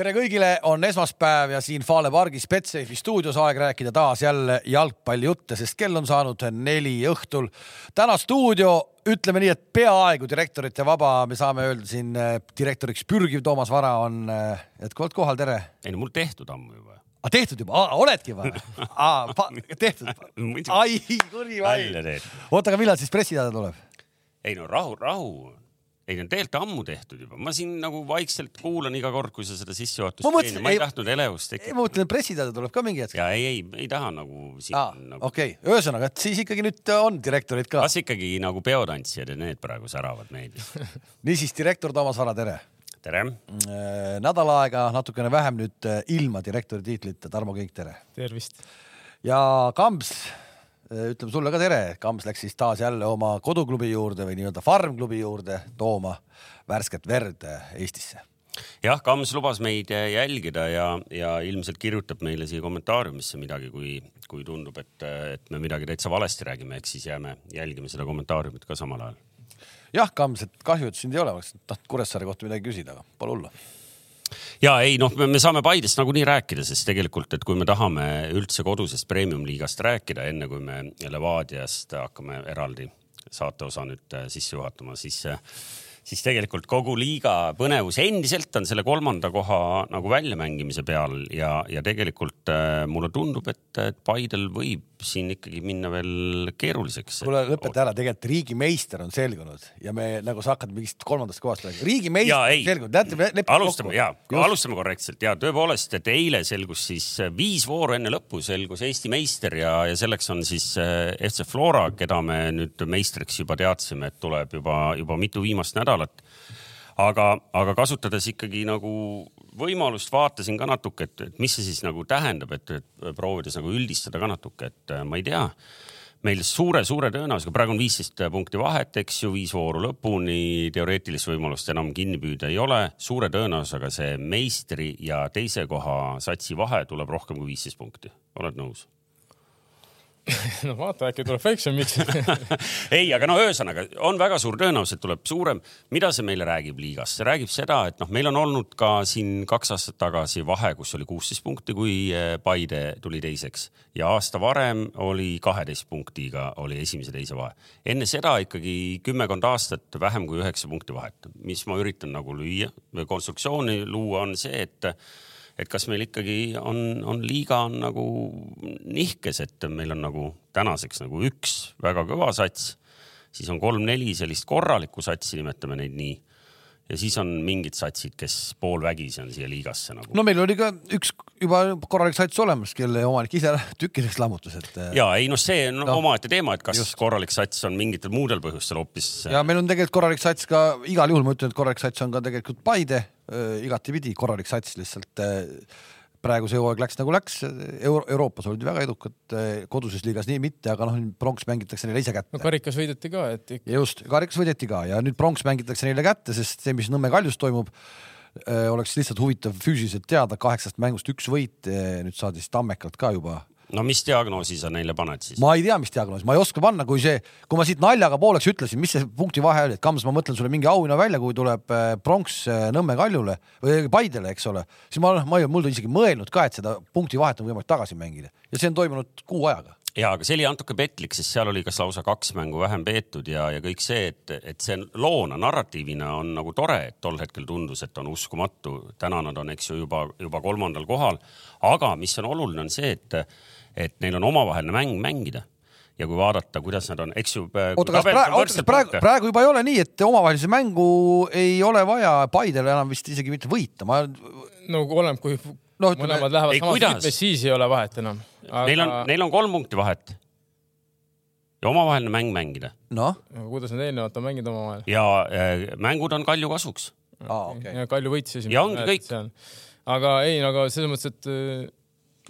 tere kõigile, on esmaspäev ja siin Fale pargis Betsafe'i stuudios aeg rääkida taas jälle jalgpallijutte, sest kell on saanud neli õhtul. täna stuudio, ütleme nii, et peaaegu direktorite vaba, me saame öelda siin eh, direktoriks pürgiv Toomas Vara on eh, jätkuvalt kohal, tere. ei no mul tehtud ammu juba. aa, ah, tehtud juba, oledki või? tehtud. ai, kuri vai. oota, aga millal siis pressiteade tuleb? ei no rahu, rahu ei no tegelikult ammu tehtud juba, ma siin nagu vaikselt kuulan iga kord, kui sa seda sissejuhatust teed, ma ei, ei tahtnud elevust tekitada. ma mõtlen, et pressiteade tuleb ka mingi hetk. ja ei, ei, ei taha nagu siin ah, nagu.... okei okay., ühesõnaga, et siis ikkagi nüüd on direktorid ka. kas ikkagi nagu peotantsijad ja need praegu säravad meedias niisiis, direktor Toomas Vara, tere. tere. Äh, nädal aega, natukene vähem nüüd äh, ilma direktori tiitlita, Tarmo Kiik, tere. tervist. ja Kams Äh, ütleme sulle ka tere, Kams läks siis taas jälle oma koduklubi juurde või nii-öelda farmklubi juurde tooma värsket verd äh, Eestisse. jah, Kams lubas meid äh, jälgida ja, ja ilmselt kirjutab meile siia kommentaariumisse midagi, kui, kui tundub, et, et me midagi täitsa valesti räägime, eks siis jääme jälgima seda kommentaariumit ka samal ajal. jah, Kams, et kahju, et sind ei ole, oleks tahtnud Kuressaare kohta midagi küsida, aga pole hullu ja ei noh, me saame Paidest nagunii rääkida, sest tegelikult, et kui me tahame üldse kodusest premium-liigast rääkida, enne kui me Levadiast hakkame eraldi saateosa nüüd äh, sisse juhatama, siis äh, siis tegelikult kogu liiga põnevus endiselt on selle kolmanda koha nagu väljamängimise peal ja, ja tegelikult äh, mulle tundub, et, et Paidel võib siin ikkagi minna veel keeruliseks. kuule, lõpeta ära, tegelikult riigimeister on selgunud ja me nagu sa hakkad mingist kolmandast kohast rääkima. riigimeister selgunud, näete, alustame ja, alustame korrektselt. Ja tõepoolest, et eile selgus siis viis vooru enne lõppu selgus Eesti meister ja, ja selleks on siis äh, FC Flora, keda me nüüd meistriks juba teadsime, et tuleb juba, juba mitu viimast nädalat nädalat. aga, aga kasutades ikkagi nagu võimalust, vaatasin ka natuke, et, et mis see siis nagu tähendab, et, et proovides nagu üldistada ka natuke, et äh, ma ei tea meil suure-suure tõenäosusega, praegu on viisteist punkti vahet, eks ju, viis vooru lõpuni, teoreetilist võimalust enam kinni püüda ei ole. suure tõenäosusega see meistri ja teise koha satsi vahe tuleb rohkem kui viisteist punkti, oled nõus? no vaata, äkki tuleb väiksem, miks ei, aga no ühesõnaga on väga suur tõenäosus, et tuleb suurem. mida see meile räägib liigas? see räägib seda, et noh, meil on olnud ka siin kaks aastat tagasi vahe, kus oli kuusteist punkti, kui eh, Paide tuli teiseks ja aasta varem oli kaheteist punktiga oli esimese, teise vahe. enne seda ikkagi kümmekond aastat vähem kui üheksa punkti vahet, mis ma üritan nagu lüüa konstruktsiooni luua, on see, et et kas meil ikkagi on, on liiga on nagu nihkes, et meil on nagu tänaseks nagu üks väga kõva sats, siis on kolm-neli sellist korralikku satsi, nimetame neid nii ja siis on mingid satsid, kes poolvägisi on siia liigasse nagu. no meil oli ka üks juba korralik sats olemas, kelle omanik ise tükkideks lammutas, et. Äh, ja ei noh, see on no, omaette teema, et kas just. korralik sats on mingitel muudel põhjustel hoopis. ja meil on tegelikult korralik sats ka igal juhul, ma ütlen, et korralik sats on ka tegelikult Paide äh, igatipidi korralik sats lihtsalt äh, praegu see hooaeg läks nagu läks Euro, Euroopas olid väga edukad, eh, koduses liigas nii mitte, aga noh, pronks mängitakse neile ise kätte. no karikas võideti ka, et ikka. just, karikas võideti ka ja nüüd pronks mängitakse neile kätte, sest see, mis Nõmme Kaljus toimub, oleks lihtsalt huvitav füüsiliselt teada, kaheksast mängust üks võit, nüüd saadi siis Tammekalt ka juba no mis diagnoosi sa neile paned siis? ma ei tea, mis diagnoosi, ma ei oska panna, kui see, kui ma siit naljaga pooleks ütlesin, mis see punkti vahe oli, et Kams, ma mõtlen sulle mingi auhinna välja, kui tuleb äh, pronks äh, Nõmme Kaljule või Paidele, eks ole, siis ma, ma ei, mul isegi mõelnud ka, et seda punkti vahet on võimalik tagasi mängida. Ja see on toimunud kuu ajaga ja, aga see oli natuke petlik, sest seal oli kas lausa kaks mängu vähem peetud ja, ja kõik see, et, et see loona, narratiivina on nagu tore, et tol hetkel tundus, et on uskumatu. täna nad on, eks ju, juba, juba kolmandal kohal. aga mis on oluline, on see, et et neil on omavaheline mäng mängida ja kui vaadata, kuidas nad on, eks ju. oota, kas praegu, oota, kas praegu, praegu juba ei ole nii, et omavahelise mängu ei ole vaja Paidele enam vist isegi mitte võita, ma. no oleneb, kui no, ütleme, mõlemad lähevad ei, samas rütmis, siis ei ole vahet enam Aga.... Neil on, neil on kolm punkti vahet. ja omavaheline mäng mängida. noh. kuidas nad eelnevalt on mänginud omavahel? ja äh, mängud on Kalju kasuks. Ah, okay. ja Kalju võitis esimese. ja ongi kõik. aga ei, aga selles mõttes, et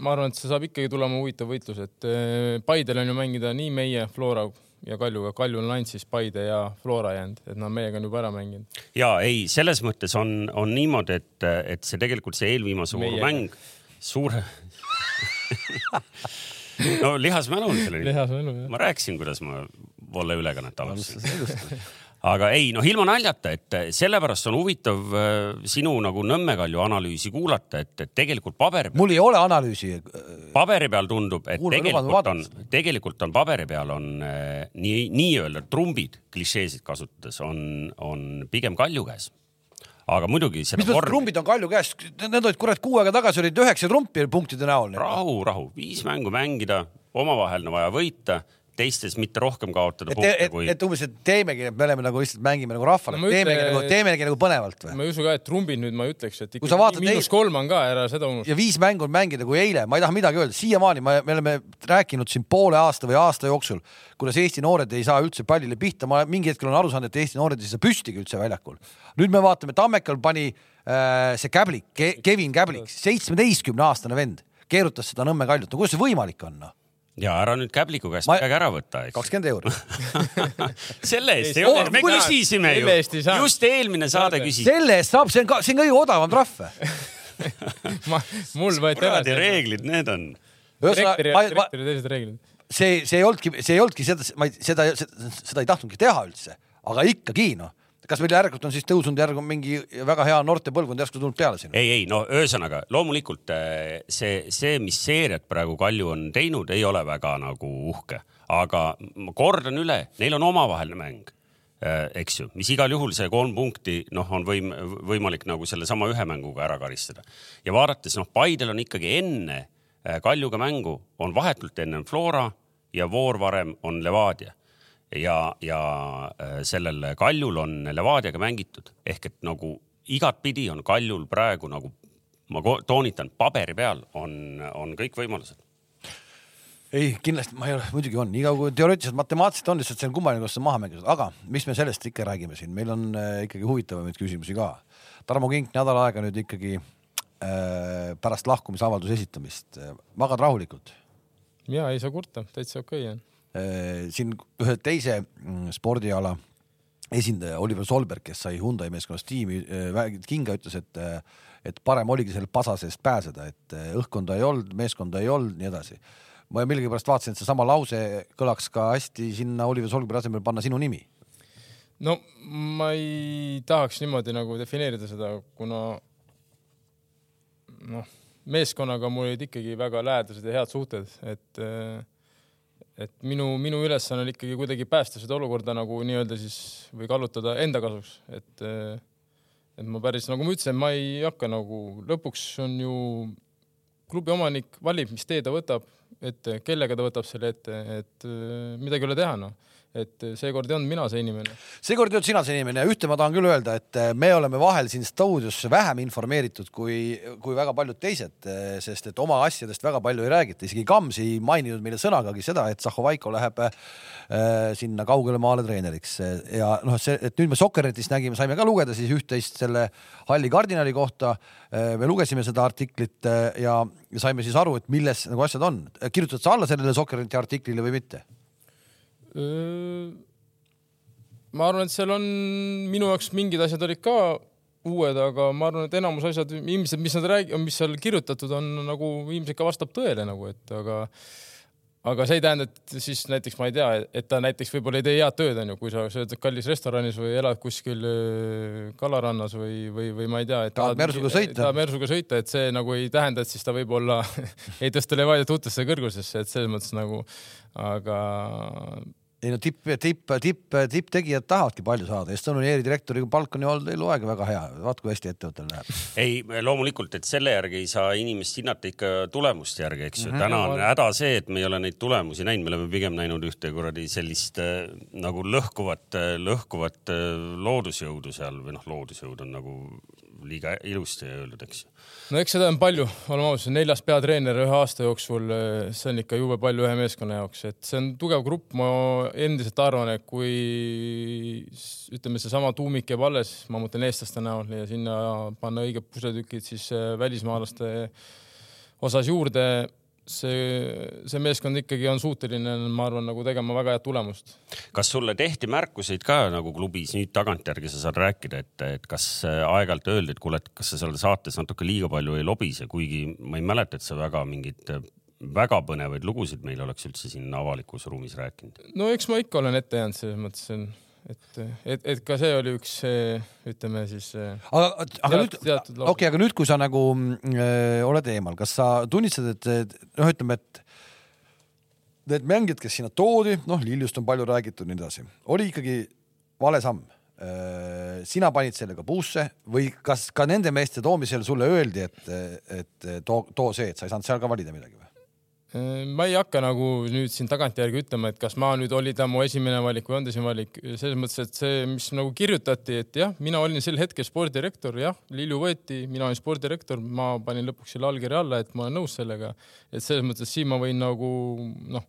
ma arvan, et see saab ikkagi tulema huvitav võitlus, et eh, Paidel on ju mängida nii meie Flora ja Kaljuga, Kalju on ainult siis Paide ja Flora jäänud, et nad meiega on juba ära mänginud. ja ei, selles mõttes on, on niimoodi, et, et see tegelikult see eelviimase vooru mäng suure no lihasmälu on sellele. lihasmälu, jah. ma rääkisin, kuidas ma volle ülekannet alustasin aga ei, noh, ilma naljata, et sellepärast on huvitav äh, sinu nagu Nõmme Kalju analüüsi kuulata, et, et tegelikult paberi mul ei ole analüüsi. paberi peal tundub, et lubage tegelikult on tegelikult on paberi peal on nii, nii-öelda trumbid klišeesid kasutades on, on pigem Kalju käes. aga muidugi mis mõttes vormi, trumbid on Kalju käes, need olid kurat kuu aega tagasi olid üheksa trumpi punktide näol. rahu, rahu, viis mängu mängida, omavahel on vaja võita, teistes mitte rohkem kaotada et, punkte et, kui et umbes, et teemegi, et me oleme nagu lihtsalt mängime nagu rahvale No teemegi nagu, teemegi nagu põnevalt või? ma ei usu ka, et trumbid nüüd ma ei ütleks, et Kui sa vaatad ikka miinus teist- kolm on ka, ära seda unusta. ja viis mängu on mängida kui eile, ma ei taha midagi öelda, siiamaani me, me oleme rääkinud siin poole aasta või aasta jooksul, kuidas Eesti noored ei saa üldse pallile pihta, ma mingi hetkel olen aru saanud, et Eesti noored ei saa püstigi üldse väljakul. nüüd me vaatame, Tammekal pani äh, see Käblik Ke,, Kevin Käblik, seitsmeteistkümne aastane vend, keerutas seda Nõmme kaljut, no kuidas see võimalik on noh? Ja ära nüüd Käbliku käest Ma- midagi ära võta, eks. kakskümmend euri. selle eest ei olnud, me küsisime ju just eelmine saade küsis. selle eest saab, see on ka, see on kõige odavam trahv. ma, mul võeti ära kuradi. reeglid need on. direktori, ma, ma, direktori teised reeglid. see, see ei olnudki, see ei olnudki seda, ma ei, seda, seda, seda ei tahtnudki teha üldse, aga ikkagi noh, kas meil järelikult on siis tõusnud järg on mingi väga hea noorte põlvkond järsku tulnud peale sinna? ei, ei no ühesõnaga loomulikult eh, see, see, mis seeriat praegu Kalju on teinud, ei ole väga nagu uhke, aga ma kordan üle, neil on omavaheline mäng. eks ju, mis igal juhul see kolm punkti, noh, on võim-, võimalik nagu sellesama ühe mänguga ära karistada ja vaadates, noh, Paidel on ikkagi enne eh, Kaljuga mängu, on vahetult enne Flora ja voor varem on Levadia ja, ja äh, sellel Kaljul on Levadiaga mängitud. Ehk et nagu igatpidi on Kaljul praegu nagu ma toonitan, paberi peal on, on kõik võimalused. ei, kindlasti ma ei ole, muidugi on, nii kaua kui teoreetiliselt matemaatiliselt on, lihtsalt see on kummaline, kuidas sa maha mängid, aga mis me sellest ikka räägime siin, meil on äh, ikkagi huvitavamaid küsimusi ka. Tarmo Kink nädal aega nüüd ikkagi äh, pärast lahkumisavalduse esitamist. Äh, magad rahulikult? Ja ei saa kurta, täitsa okei on. äh,. siin ühe teise mm, spordiala esindaja Oliver Solberg, kes sai Hyundai meeskonnas tiimi äh, kinga, ütles, et äh, et parem oligi selle pasa seest pääseda, et äh, õhkkonda ei olnud, meeskonda ei olnud, nii edasi. ma millegipärast vaatasin, et seesama lause kõlaks ka hästi sinna Oliver Solbergi asemel panna sinu nimi. no ma ei tahaks niimoodi nagu defineerida seda, kuna noh, meeskonnaga mul olid ikkagi väga lähedased ja head suhted, et et minu, minu ülesanne oli ikkagi kuidagi päästa seda olukorda nagu nii-öelda siis või kallutada enda kasuks, et et ma päris nagu ma ütlesin, ma ei hakka nagu, lõpuks on ju klubi omanik valib, mis tee ta võtab ette, kellega ta võtab selle ette, et äh, midagi ei ole teha noh, et seekord ei olnud mina see inimene. seekord ei olnud sina see inimene ja ühte ma tahan küll öelda, et äh, me oleme vahel siin stuudios vähem informeeritud kui, kui väga paljud teised, sest et oma asjadest väga palju ei räägita, isegi Kams ei maininud meile sõnagagi seda, et Zahhovaiko läheb äh, sinna kaugele maale treeneriks ja noh, see, et nüüd me Sokkernetist nägime, saime ka lugeda siis üht-teist selle halli kardinali kohta. me lugesime seda artiklit ja saime siis aru, et milles nagu asjad on. kirjutad sa alla sellele Sokkerneti artiklile või mitte? Ma arvan, et seal on minu jaoks mingid asjad olid ka uued, aga ma arvan, et enamus asjad ilmselt, mis nad räägivad, mis seal kirjutatud on nagu ilmselt ka vastab tõele nagu, et aga aga see ei tähenda, et siis näiteks ma ei tea, et ta näiteks võib-olla ei tee head tööd, onju, kui sa sööd kallis restoranis või elad kuskil kalarannas või, või, või ma ei tea, et Tahad mersuga sõita. tahad mersuga sõita, et see nagu ei tähenda, et siis ta võib-olla ei tõsta Levadiat uutesse kõrgusesse, et selles mõttes nagu, aga ei no tipp, tipp, tipp, tipptegijad tahavadki palju saada, Estonian Airi direktori palk on ju olnud eluaeg väga hea, vaat kui hästi ettevõttel läheb. ei, loomulikult, et selle järgi ei saa inimest hinnata ikka tulemuste järgi, eks ju mm. -hmm. täna on häda see, et me ei ole neid tulemusi näinud, me oleme pigem näinud ühte kuradi sellist äh, nagu lõhkuvat, lõhkuvat äh, loodusjõudu seal või noh, loodusjõud on nagu liiga ilusti öeldud, eks ju. no eks seda on palju, oleme ausad, neljas peatreener ühe aasta jooksul, see on ikka jube palju ühe meeskonna jaoks, et see on tugev grupp, ma endiselt arvan, et kui ütleme, seesama tuumik jääb alles, ma mõtlen eestlaste näol ja sinna panna õiged pusletükid siis äh, välismaalaste osas juurde, see, see meeskond ikkagi on suuteline, ma arvan, nagu tegema väga head tulemust. kas sulle tehti märkuseid ka nagu klubis nüüd tagantjärgi sa saad rääkida, et, et kas äh, aeg-ajalt öeldi, et kuule, et kas sa seal saates natuke liiga palju ei lobise, kuigi ma ei mäleta, et sa väga mingeid äh, väga põnevaid lugusid meile oleks üldse siin avalikus ruumis rääkinud. no eks ma ikka olen ette jäänud selles mõttes, et, et, et ka see oli üks, ütleme siis. aga, aga nüüd, okei okay,, aga nüüd, kui sa nagu äh, oled eemal, kas sa tunnistad, et noh, ütleme, et need mängijad, kes sinna toodi, noh, Liljust on palju räägitud, nii edasi, oli ikkagi vale samm. Äh, sina panid sellega puusse või kas ka nende meeste toomisel sulle öeldi, et, et too, too see, et sa ei saanud seal ka valida midagi või? Äh, ma ei hakka nagu nüüd siin tagantjärgi ütlema, et kas ma nüüd oli ta mu esimene valik või on ta esimene valik, selles mõttes, et see, mis nagu kirjutati, et jah, mina olin sel hetkel spordidirektor, jah, Lilju võeti, mina olin spordidirektor, ma panin lõpuks selle allkirja alla, et ma olen nõus sellega. et selles mõttes siin ma võin nagu noh,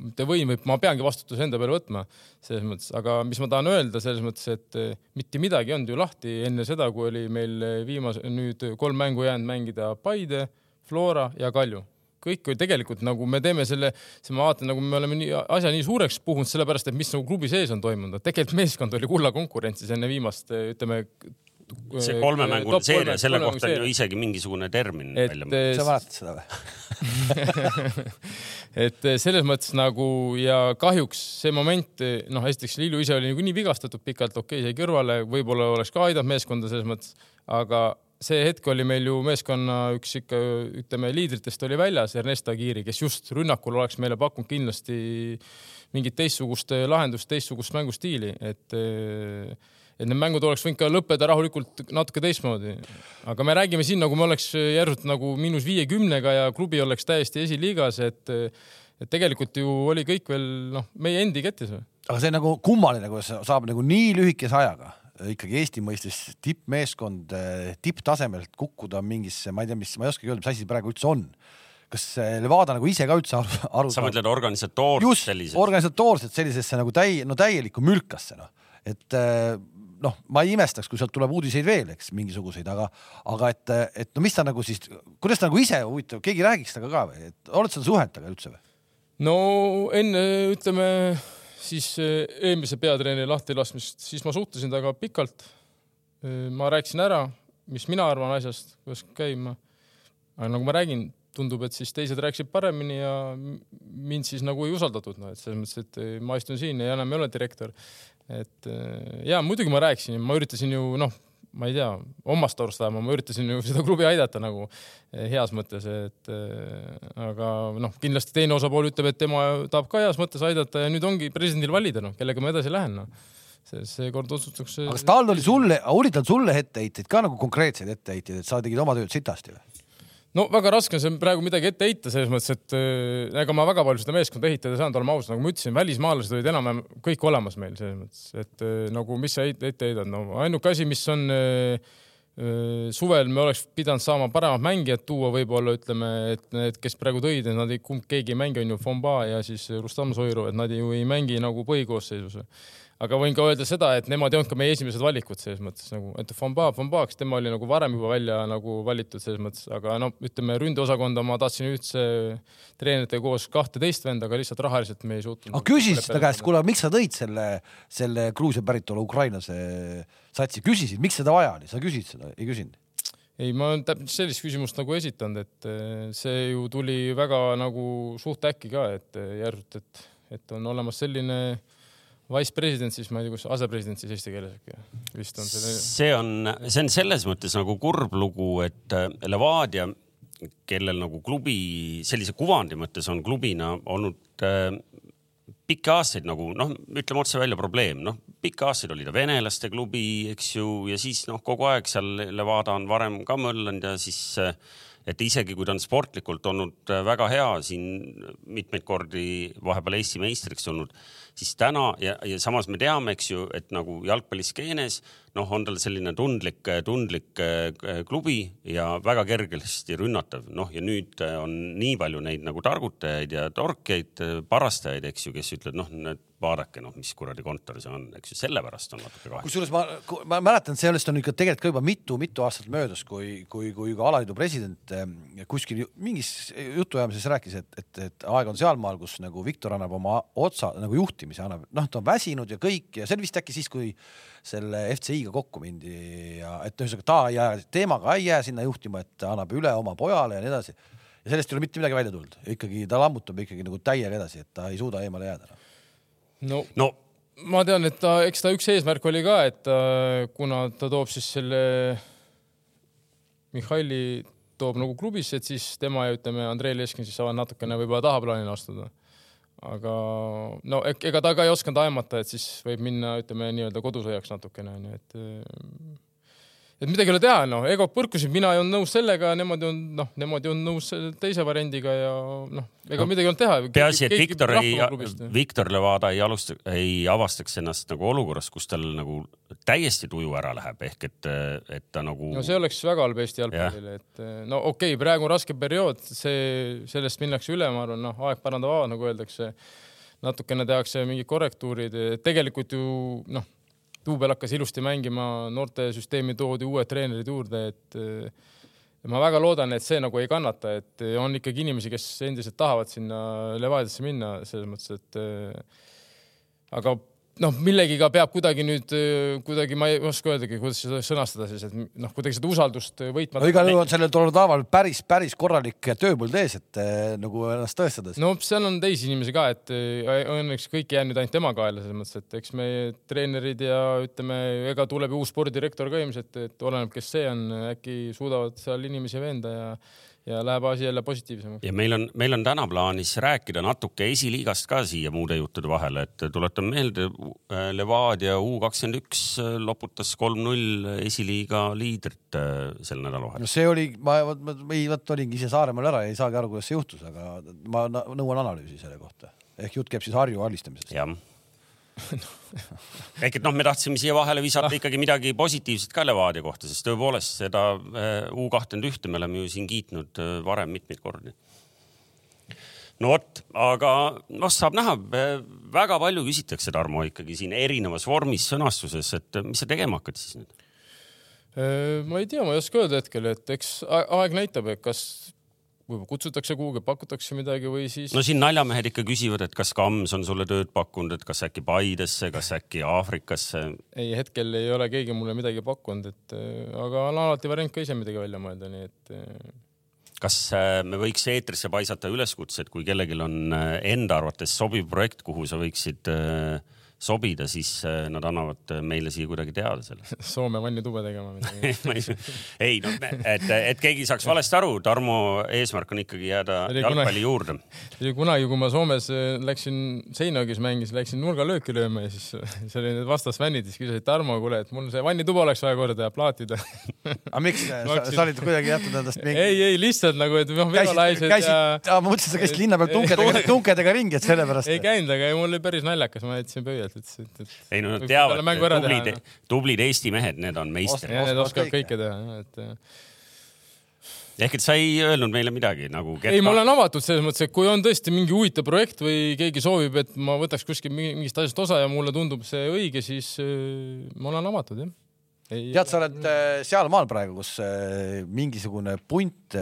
mitte võin, vaid ma peangi vastutuse enda peale võtma selles mõttes, aga mis ma tahan öelda selles mõttes, et eh, mitte midagi ei olnud ju lahti enne seda, kui oli meil viimase nüüd kolm mängu jäänud mängida Paide, Flora ja Kalju kõik tegelikult nagu me teeme selle, siis ma vaatan, nagu me oleme nii asja nii suureks puhunud, sellepärast et mis nagu klubi sees on toimunud, tegelikult meeskond oli kulla konkurentsis enne viimast, ütleme. see kolmemängune seeria, selle kohta on ju isegi mingisugune termin et, välja mõeldud. sa mäletad seda või et selles mõttes nagu ja kahjuks see moment, noh, esiteks Lillu ise oli niikuinii vigastatud pikalt, okei okay,, jäi kõrvale, võib-olla oleks ka aidanud meeskonda selles mõttes, aga see hetk oli meil ju meeskonna üks ikka ütleme liidritest oli väljas, Ernest Agiri, kes just rünnakul oleks meile pakkunud kindlasti mingit teistsugust lahendust, teistsugust mängustiili, et et need mängud oleks võinud ka lõppeda rahulikult natuke teistmoodi. aga me räägime siin, nagu me oleks järsult nagu miinus viiekümnega ja klubi oleks täiesti esiliigas, et et tegelikult ju oli kõik veel noh, meie endi kätes. aga see nagu kummaline, kuidas saab nagu nii lühikese ajaga ikkagi Eesti mõistes tippmeeskond eh, tipptasemelt kukkuda mingisse, ma ei tea, mis, ma ei oskagi öelda, mis asi see praegu üldse on kas Levada nagu ise ka üldse aru, aru sa mõtled organisatoorselt selliselt? organisatoorselt sellisesse nagu täi-, no täielikku mülkasse noh, et eh, noh, ma ei imestaks, kui sealt tuleb uudiseid veel, eks mingisuguseid, aga, aga et, et no mis ta nagu siis, kuidas ta nagu ise huvitav, keegi räägiks temaga ka või, et oled sa suhelnud temaga üldse või? no enne ütleme siis eh, eelmise peatreeneri lahtilaskmist, siis ma suhtlesin temaga pikalt. Eh, ma rääkisin ära, mis mina arvan asjast, kuidas käima. aga nagu ma räägin, tundub, et siis teised rääkisid paremini ja mind siis nagu ei usaldatud, noh, et selles mõttes, et eh, ma istun siin ja enam ei ole direktor. et ja muidugi ma rääkisin, ma üritasin ju noh ma ei tea, omast arust vähemalt ma üritasin ju seda klubi aidata nagu eh, heas mõttes, et eh, aga noh, kindlasti teine osapool ütleb, et tema tahab ka heas mõttes aidata ja nüüd ongi presidendil valida, noh, kellega ma edasi lähen, noh seekord otsustatakse. aga kas tal oli sulle, oli tal sulle etteheiteid ka nagu konkreetseid etteheiteid, et sa tegid oma tööd sitasti või? No väga raske on siin praegu midagi ette heita, selles mõttes, et äh, ega ma väga palju seda meeskonda ehitada ei saanud, oleme ausad, nagu ma ütlesin, välismaalased olid enam-vähem kõik olemas meil selles mõttes, et äh, nagu mis sa ette heidad, no ainuke asi, mis on äh, suvel me oleks pidanud saama paremad mängijad tuua, võib-olla ütleme, et need, kes praegu tõid, et nad ei, kumb keegi ei mängi, on ju Fomba ja siis Rustam Soiru, et nad ju ei mängi nagu põhikoosseisus aga võin ka öelda seda, et nemad ei olnud ka meie esimesed valikud selles mõttes nagu, et Fomba, Fombaks, tema oli nagu varem juba välja nagu valitud selles mõttes, aga no ütleme ründeosakonda ma tahtsin üldse treeneritega koos kahteteist venda, aga lihtsalt rahaliselt me ei suutnud. aga küsisid ta käest, kuule, miks sa tõid selle, selle Gruusia päritolu ukrainlase satsi, küsisid, miks seda vaja oli, sa küsisid seda, ei küsinud? ei, ma olen täpselt sellist küsimust nagu esitanud, et eh, see ju tuli väga nagu suht äkki ka, et eh, järsult, et, et on olemas selline äh, Wise president, siis ma ei tea, kus asepresident siis eesti keeles äkki vist on see. see on, see on selles mõttes nagu kurb lugu, et äh, Levadia, kellel nagu klubi sellise kuvandi mõttes on klubina olnud äh, pikki aastaid nagu noh, ütleme otse välja probleem, noh, pikki aastaid oli ta venelaste klubi, eks ju, ja siis noh, kogu aeg seal Levadia on varem ka möllanud ja siis äh, et isegi kui ta on sportlikult olnud äh, väga hea siin mitmeid kordi vahepeal Eesti meistriks tulnud, siis täna ja, ja samas me teame, eks ju, et nagu jalgpalliskeenes noh, on tal selline tundlik, tundlik äh, klubi ja väga kergesti rünnatav, noh ja nüüd äh, on nii palju neid nagu targutajaid ja torkeid, parastajaid, eks ju, kes ütlevad, noh, need vaadake noh, mis kuradi kontor see on, eks ju, sellepärast on natuke kahju. kusjuures ma, ma mäletan, sellest on ikka tegelikult ka juba mitu-mitu aastat möödas, kui, kui, kui ka alaliidu president kuskil mingis jutuajamises rääkis, et, et, et aeg on sealmaal, kus nagu Viktor annab oma otsa nagu juhtimise, annab, noh, ta on väsinud ja kõik ja see oli vist äkki siis, kui selle FCI-ga kokku mindi ja et ühesõnaga ta ei jää, teemaga ei jää sinna juhtima, et ta annab üle oma pojale ja nii edasi. ja sellest ei ole mitte midagi välja tulnud, ikkagi ta lammutab ikkagi nagu täiega edasi, et ta ei suuda eemale jääda no, no ma tean, et ta, eks ta üks eesmärk oli ka, et ta, kuna ta toob siis selle Mihhaili toob nagu klubisse, et siis tema ja ütleme, Andrei Leskin siis saavad natukene võib-olla tahaplaanile astuda. Aga no ega ta ka ei osanud aimata, et siis võib minna, ütleme nii-öelda kodusõjaks natukene onju, et et midagi ei ole teha, noh, egod põrkusid, mina ei olnud nõus sellega, nemad ei olnud, noh, nemad ei olnud nõus teise variandiga ja noh, ega no, midagi ei olnud teha. peaasi, et Viktor ei, Viktor Levada ei alusta, ei avastaks ennast nagu olukorras, kus tal nagu täiesti tuju ära läheb, ehk et, et ta nagu. no see oleks väga halb Eesti jalgpallile, et no okei okay,, praegu on raske periood, see, sellest minnakse üle, ma arvan, noh, aeg parandab ava, nagu öeldakse. natukene tehakse mingid korrektuurid, tegelikult ju noh duubel hakkas ilusti mängima, noortesüsteemi toodi uued treenerid juurde, et ma väga loodan, et see nagu ei kannata, et on ikkagi inimesi, kes endiselt tahavad sinna Levadiasse minna, selles mõttes, et aga noh, millegiga peab kuidagi nüüd kuidagi, ma ei oska öeldagi, kuidas seda sõnastada siis, et noh, kuidagi seda usaldust võitma. no igal juhul on sellel Tornadaval päris, päris korralik tööpõld ees, et eh, nagu ennast tõestada. no seal on teisi inimesi ka, et eh, õnneks kõik ei jää nüüd ainult tema kaela selles mõttes, et eks meie treenerid ja ütleme, ega tuleb ju uus spordidirektor ka ilmselt, et oleneb, kes see on, äkki suudavad seal inimesi veenda ja ja läheb asi jälle positiivsemaks. ja meil on, meil on täna plaanis rääkida natuke esiliigast ka siia muude juttude vahele, et tuletan meelde, Levadia U kakskümmend üks loputas kolm-null esiliiga liidrit äh, sel nädalavahetusel. no see oli, ma, ma, ei, vot olingi ise Saaremaal ära, ei saagi aru, kuidas see juhtus, aga ma nõuan analüüsi selle kohta. ehk jutt käib siis Harju alistamisest. jah ehk et noh, me tahtsime siia vahele visata ikkagi midagi positiivset ka Levadia kohta, sest tõepoolest seda eh, U kahtekümmend ühte me oleme ju siin kiitnud eh, varem mitmeid kordi. no vot, aga noh, saab näha, eh, väga palju küsitakse, Tarmo, ikkagi siin erinevas vormis, sõnastuses, et mis sa tegema hakkad siis nüüd? ma ei tea, ma ei oska öelda hetkel, et eks aeg näitab, et kas võib-olla kutsutakse kuhugi, pakutakse midagi või siis. no siin naljamehed ikka küsivad, et kas Kams on sulle tööd pakkunud, et kas äkki Paidesse, kas äkki Aafrikasse? ei, hetkel ei ole keegi mulle midagi pakkunud, et äh, aga on alati variant ka ise midagi välja mõelda, nii et. Äh, kas äh, me võiks eetrisse paisata üleskutse, et kui kellelgi on enda arvates sobiv projekt, kuhu sa võiksid äh, sobida, siis äh, nad annavad meile siia kuidagi teada sellest. Soome vannitube tegema midagi ei no, et, et keegi saaks valesti aru, Tarmo eesmärk on ikkagi jääda jalgpalli juurde. kunagi, kui ma Soomes äh, läksin Seinagis mängis, läksin nurgalööki lööma ja siis see oli need vastasfännid, siis küsisid Tarmo, kuule, et mul see vannituba oleks vaja korda plaatida aga miks sa, sa olid kuidagi jätnud endast mingi? ei, ei lihtsalt nagu, et noh, venolaised ja. ma mõtlesin, sa käisid linna peal tunkedega, tunkedega ringi, et sellepärast. ei käinud, aga mul oli päris naljakas, ma jätsin pöialt tegelikult, et, et, et. ei no nad teavad, tublid, tublid Eesti mehed, need on meistrid. Need oskavad kõike teha, et ehk et sa ei öelnud meile midagi nagu. ei, ma olen avatud selles mõttes, et kui on tõesti mingi huvitav projekt või keegi soovib, et ma võtaks kuskil mingist asjast osa ja mulle tundub see õige, siis äh, ma olen avatud jah tead, sa oled äh, sealmaal praegu, kus äh, mingisugune punt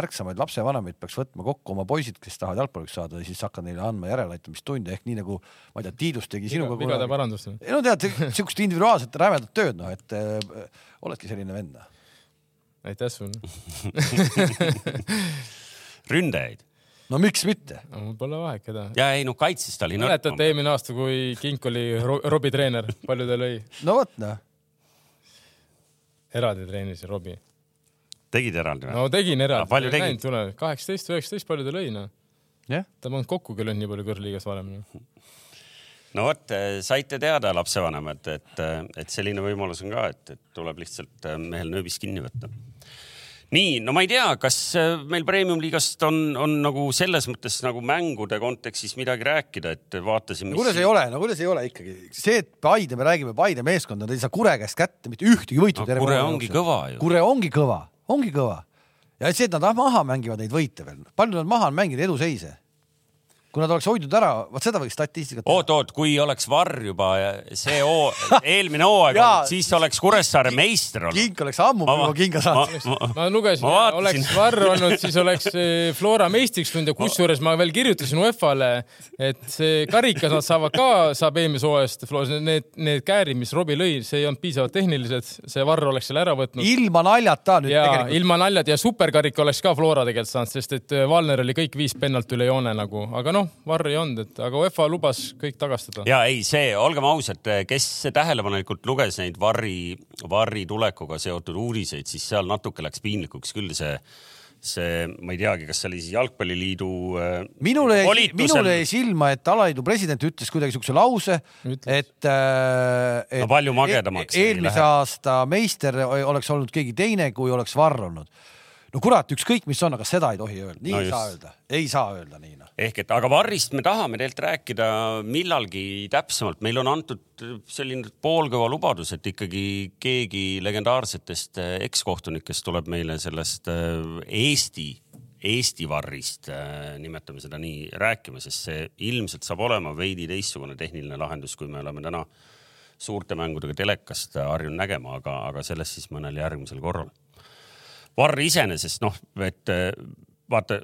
ärksamaid lapsevanemaid peaks võtma kokku oma poisid, kes tahavad jalgpalliks saada ja siis hakkad neile andma järeleaitamistunde ehk nii nagu ma ei tea, Tiidus tegi sinuga. vigade parandust. ei no tead, siukest individuaalset rämedat tööd, noh, et äh, oledki selline vend. Noh. aitäh sulle ründajaid no miks mitte no,? mul pole vahet, keda. ja ei no kaitses ta oli nõrk. mäletate eelmine aasta, kui Kink oli Robbie treener, palju ta lõi? no vot noh. eraldi treenis Robbie. Tegid eraldi või? no tegin eraldi. palju tegid? kaheksateist, üheksateist, palju ta lõi noh. jah. ta polnud kokkugi löönud nii palju kõrgliigas varem no no vot, saite teada, lapsevanemad, et, et selline võimalus on ka, et, et tuleb lihtsalt mehel nööbist kinni võtta nii, no ma ei tea, kas meil premium-liigast on, on nagu selles mõttes nagu mängude kontekstis midagi rääkida, et vaatasime. no kuidas ei ole, no kuidas ei ole ikkagi see, et Paide, me räägime Paide meeskond, nad ei saa Kure käest kätte mitte ühtegi võitu no,. Kure ongi kõva ju. Kure ongi kõva, ongi kõva. Ja see, et nad maha mängivad neid võite veel, palju nad maha on mänginud eduseise kui nad oleks hoidnud ära, vot seda võiks statistikat teha. oot-oot, kui oleks Varr juba see hoo, eelmine hooaeg olnud, siis oleks Kuressaare meister olnud. Kink oleks ammu juba kinga saanud. ma lugesin, oleks Varr olnud, siis oleks eh, Flora meistriks tulnud ja kusjuures ma veel kirjutasin UEFA-le, et see karikas nad saavad ka, saab eelmise hooajast, need, need käärid, mis Robbie lõi, see ei olnud piisavalt tehnilised, see Varr oleks selle ära võtnud. ilma naljata nüüd ja, tegelikult. ilma naljata ja superkarik oleks ka Flora tegelikult saanud, sest et Valner oli kõik viis pennalt üle joone nagu, aga noh, noh, varri ei olnud, et aga UEFA lubas kõik tagastada. ja ei, see, olgem ausad, kes tähelepanelikult luges neid Varri, Varri tulekuga seotud uudiseid, siis seal natuke läks piinlikuks küll see, see, ma ei teagi, kas see oli siis Jalgpalliliidu äh, minule jäi, minule jäi silma, et alaliidu president ütles kuidagi siukse lause, Ütles. et, äh, et No palju magedamaks ei eelmise aasta meister oleks olnud keegi teine, kui oleks Varr olnud. No kurat, ükskõik, mis on, aga seda ei tohi öelda, nii No ei just. saa öelda, ei saa öelda nii noh. ehk et, aga Varrist me tahame tegelikult rääkida millalgi täpsemalt, meil on antud selline poolkõva lubadus, et ikkagi keegi legendaarsetest eh, ekskohtunikest tuleb meile sellest eh, Eesti, Eesti Varrist, nimetame seda nii, rääkima, sest see ilmselt saab olema veidi teistsugune tehniline lahendus, kui me oleme täna suurte mängudega telekast harjunud nägema, aga, aga sellest siis mõnel järgmisel korral. Varr iseenesest noh, et eh, vaata,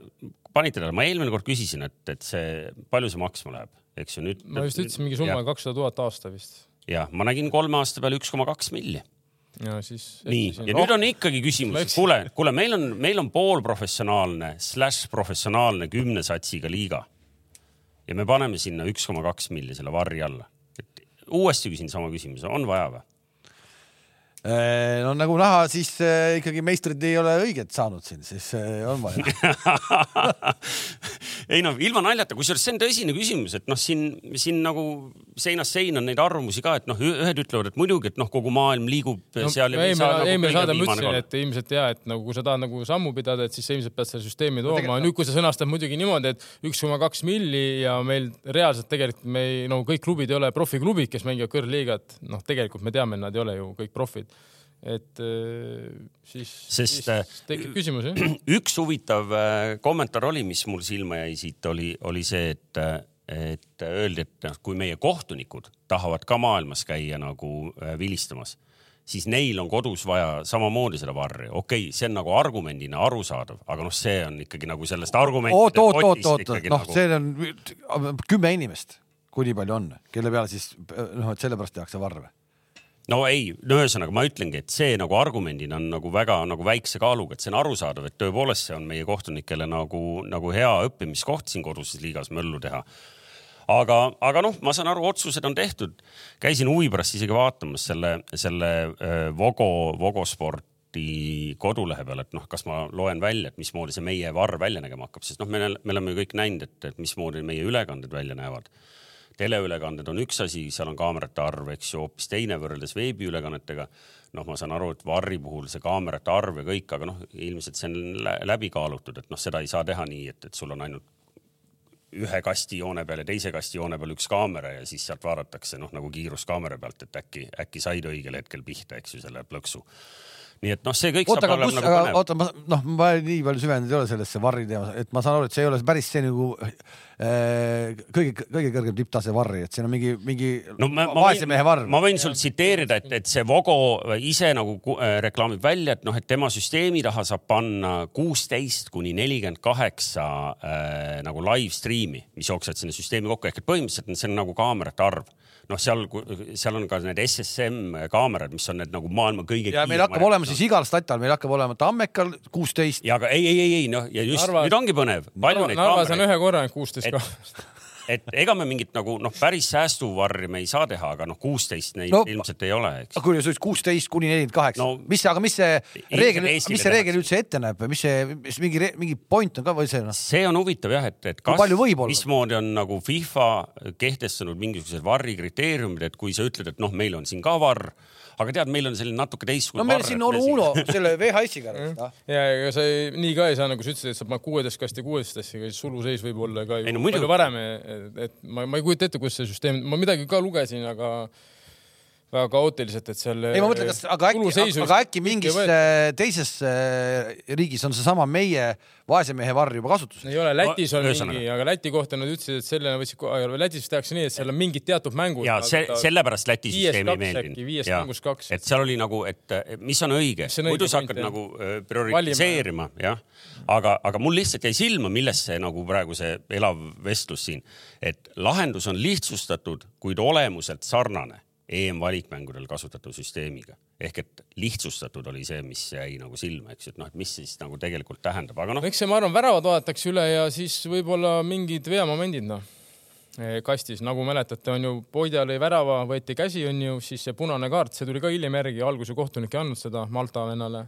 panite tähele, ma eelmine kord küsisin, et, et see, palju see maksma läheb, eks ju nüüd. ma just ütlesin mingi summa kakssada tuhat aasta vist. jah, ma nägin kolme aasta peale üks koma kaks milli. ja siis. nii, ja nüüd on ikkagi küsimus, Läks- kuule, kuule, meil on, meil on poolprofessionaalne slaš professionaalne kümne satsiga liiga. ja me paneme sinna üks koma kaks milli selle varri alla. uuesti küsin sama küsimuse, on vaja või? No nagu näha, siis äh, ikkagi meistrid ei ole õiget saanud siin, siis äh, on vaja. ei no ilma naljata, kusjuures see on tõsine küsimus, et noh, siin, siin nagu seinast seina on neid arvamusi ka, et noh, ühed ütlevad, et muidugi, et noh, kogu maailm liigub no, seal ja me ei saa eelmine saade ma ütlesin, et ilmselt ja, et nagu kui sa tahad nagu sammu pidada, et siis sa ilmselt pead selle süsteemi tooma no,. nüüd, kui sa sõnastad muidugi niimoodi, et üks koma kaks milli ja meil reaalselt tegelikult me ei, no kõik klubid ei ole profiklubid, kes mängivad kõrgliigat, noh, tegelikult me teame, nad ei ole ju kõik profid. Et äh, siis, Sest, siis äh, tekib küsimus jah. üks huvitav äh, kommentaar oli, mis mul silma jäi siit, oli, oli see, et, et öeldi, et noh, kui meie kohtunikud tahavad ka maailmas käia nagu vilistamas, siis neil on kodus vaja samamoodi seda varri. okei okay,, see on nagu argumendina arusaadav, aga noh, see on ikkagi nagu sellest oot, argumentide oot, oot, oot, ikkagi noh, nagu see on kümme inimest, kui nii palju on, kelle peale siis noh, et sellepärast tehakse varve. No ei, no ühesõnaga ma ütlengi, et see nagu argumendina on nagu väga nagu väikse kaaluga, et see on arusaadav, et tõepoolest see on meie kohtunikele nagu, nagu hea õppimiskoht siin koduses liigas möllu teha. aga, aga noh, ma saan aru, otsused on tehtud. käisin huvi pärast isegi vaatamas selle, selle äh, Vogo, Vogo sporti kodulehe peal, et noh, kas ma loen välja, et mismoodi see meie varr välja nägema hakkab, sest noh, me, me oleme ju kõik näinud, et, et mismoodi meie ülekanded välja näevad teleülekanded on üks asi, seal on kaamerate arv, eks ju, hoopis teine võrreldes veebiülekannetega. noh, ma saan aru, et Varri puhul see kaamerate arv ja kõik, aga noh, ilmselt see on lä- läbi kaalutud, et noh, seda ei saa teha nii, et, et sul on ainult ühe kastijoone peal ja teise kastijoone peal üks kaamera ja siis sealt vaadatakse noh, nagu kiiruskaamera pealt, et äkki, äkki said õigel hetkel pihta, eks ju, selle plõksu. Nii et noh, see kõik oota, saab olema nagu põnev. oota, ma noh, ma nii palju süvenenud ei ole sellesse varri teema, et ma saan aru, et see ei ole päris see nagu äh, kõige, kõige kõrgem tipptase varri, et siin on mingi, mingi no ma, vaese mehe varr. ma võin sul tsiteerida, et, et see Vogo ise nagu äh, reklaamib välja, et noh, et tema süsteemi taha saab panna kuusteist kuni nelikümmend kaheksa äh, nagu live stream'i, mis jooksevad sinna süsteemi kokku ehk et põhimõtteliselt see on nagu kaamerate arv noh, seal, seal on ka need SSM kaamerad, mis on need nagu maailma kõige ja meil hakkab olema siis igal statal, meil hakkab olema Tammekal kuusteist, ja aga ei, ei, ei, ei noh, ja just Narva- nüüd ongi põnev, Narvas on ühe korra ainult kuusteist kaamerat. Et ega me mingit nagu noh, päris säästuvarri me ei saa teha, aga noh, kuusteist neid No- ilmselt ei ole, eks. kui see kuusteist kuni nelikümmend kaheksa No-, mis, aga mis see reegel, mis see reegel üldse ette näeb, mis see, mis mingi, mingi point on ka või see noh? see on huvitav jah, et, et kas mismoodi on nagu FIFA kehtestanud mingisugused varri kriteeriumid, et kui sa ütled, et noh, meil on siin ka varr, aga tead, meil on selline natuke teistsugune no meil siin on Uno selle VHS-iga noh.. ja ega sa ei, nii ka ei saa, nagu sa ütlesid, et sa paned kuueteist kasti kuueteist kasti, aga siis suluseis võib olla ka ju Ei no palju varem, et, et ma, ma ei kujuta ette, kuidas see süsteem, ma midagi ka lugesin, aga väga kaootiliselt, et seal. ei, ma mõtlen, kas, aga äkki, aga äkki mingis äh, teises äh, riigis on seesama meie vaese mehe varr juba kasutusel. ei ole, Lätis on No, mingi, aga Läti kohta nad ütlesid, et selle võtsid, Lätis tehakse nii, et seal on mingid teatud mängud. ja see, sellepärast Läti süsteem ei meeldinud äkki, viiest mängust kaks. et seal oli nagu, et mis on õige, muidu sa hakkad nagu äh, prioritiseerima, jah. aga, aga mul lihtsalt jäi silma, millest see nagu praegu see elav vestlus siin, et lahendus on lihtsustatud, kuid olemuselt sarnane EM-valikmängudel kasutatav süsteemiga. ehk et lihtsustatud oli see, mis jäi nagu silma, eks ju, et noh, et mis siis nagu tegelikult tähendab, aga noh. eks see, ma arvan, väravad vaadatakse üle ja siis võib-olla mingid veamomendid, noh kastis, nagu mäletate, on ju, Poidja lõi värava, võeti käsi, on ju, siis see punane kaart, see tuli ka hiljem järgi, alguse kohtunik ei andnud seda Malta vennale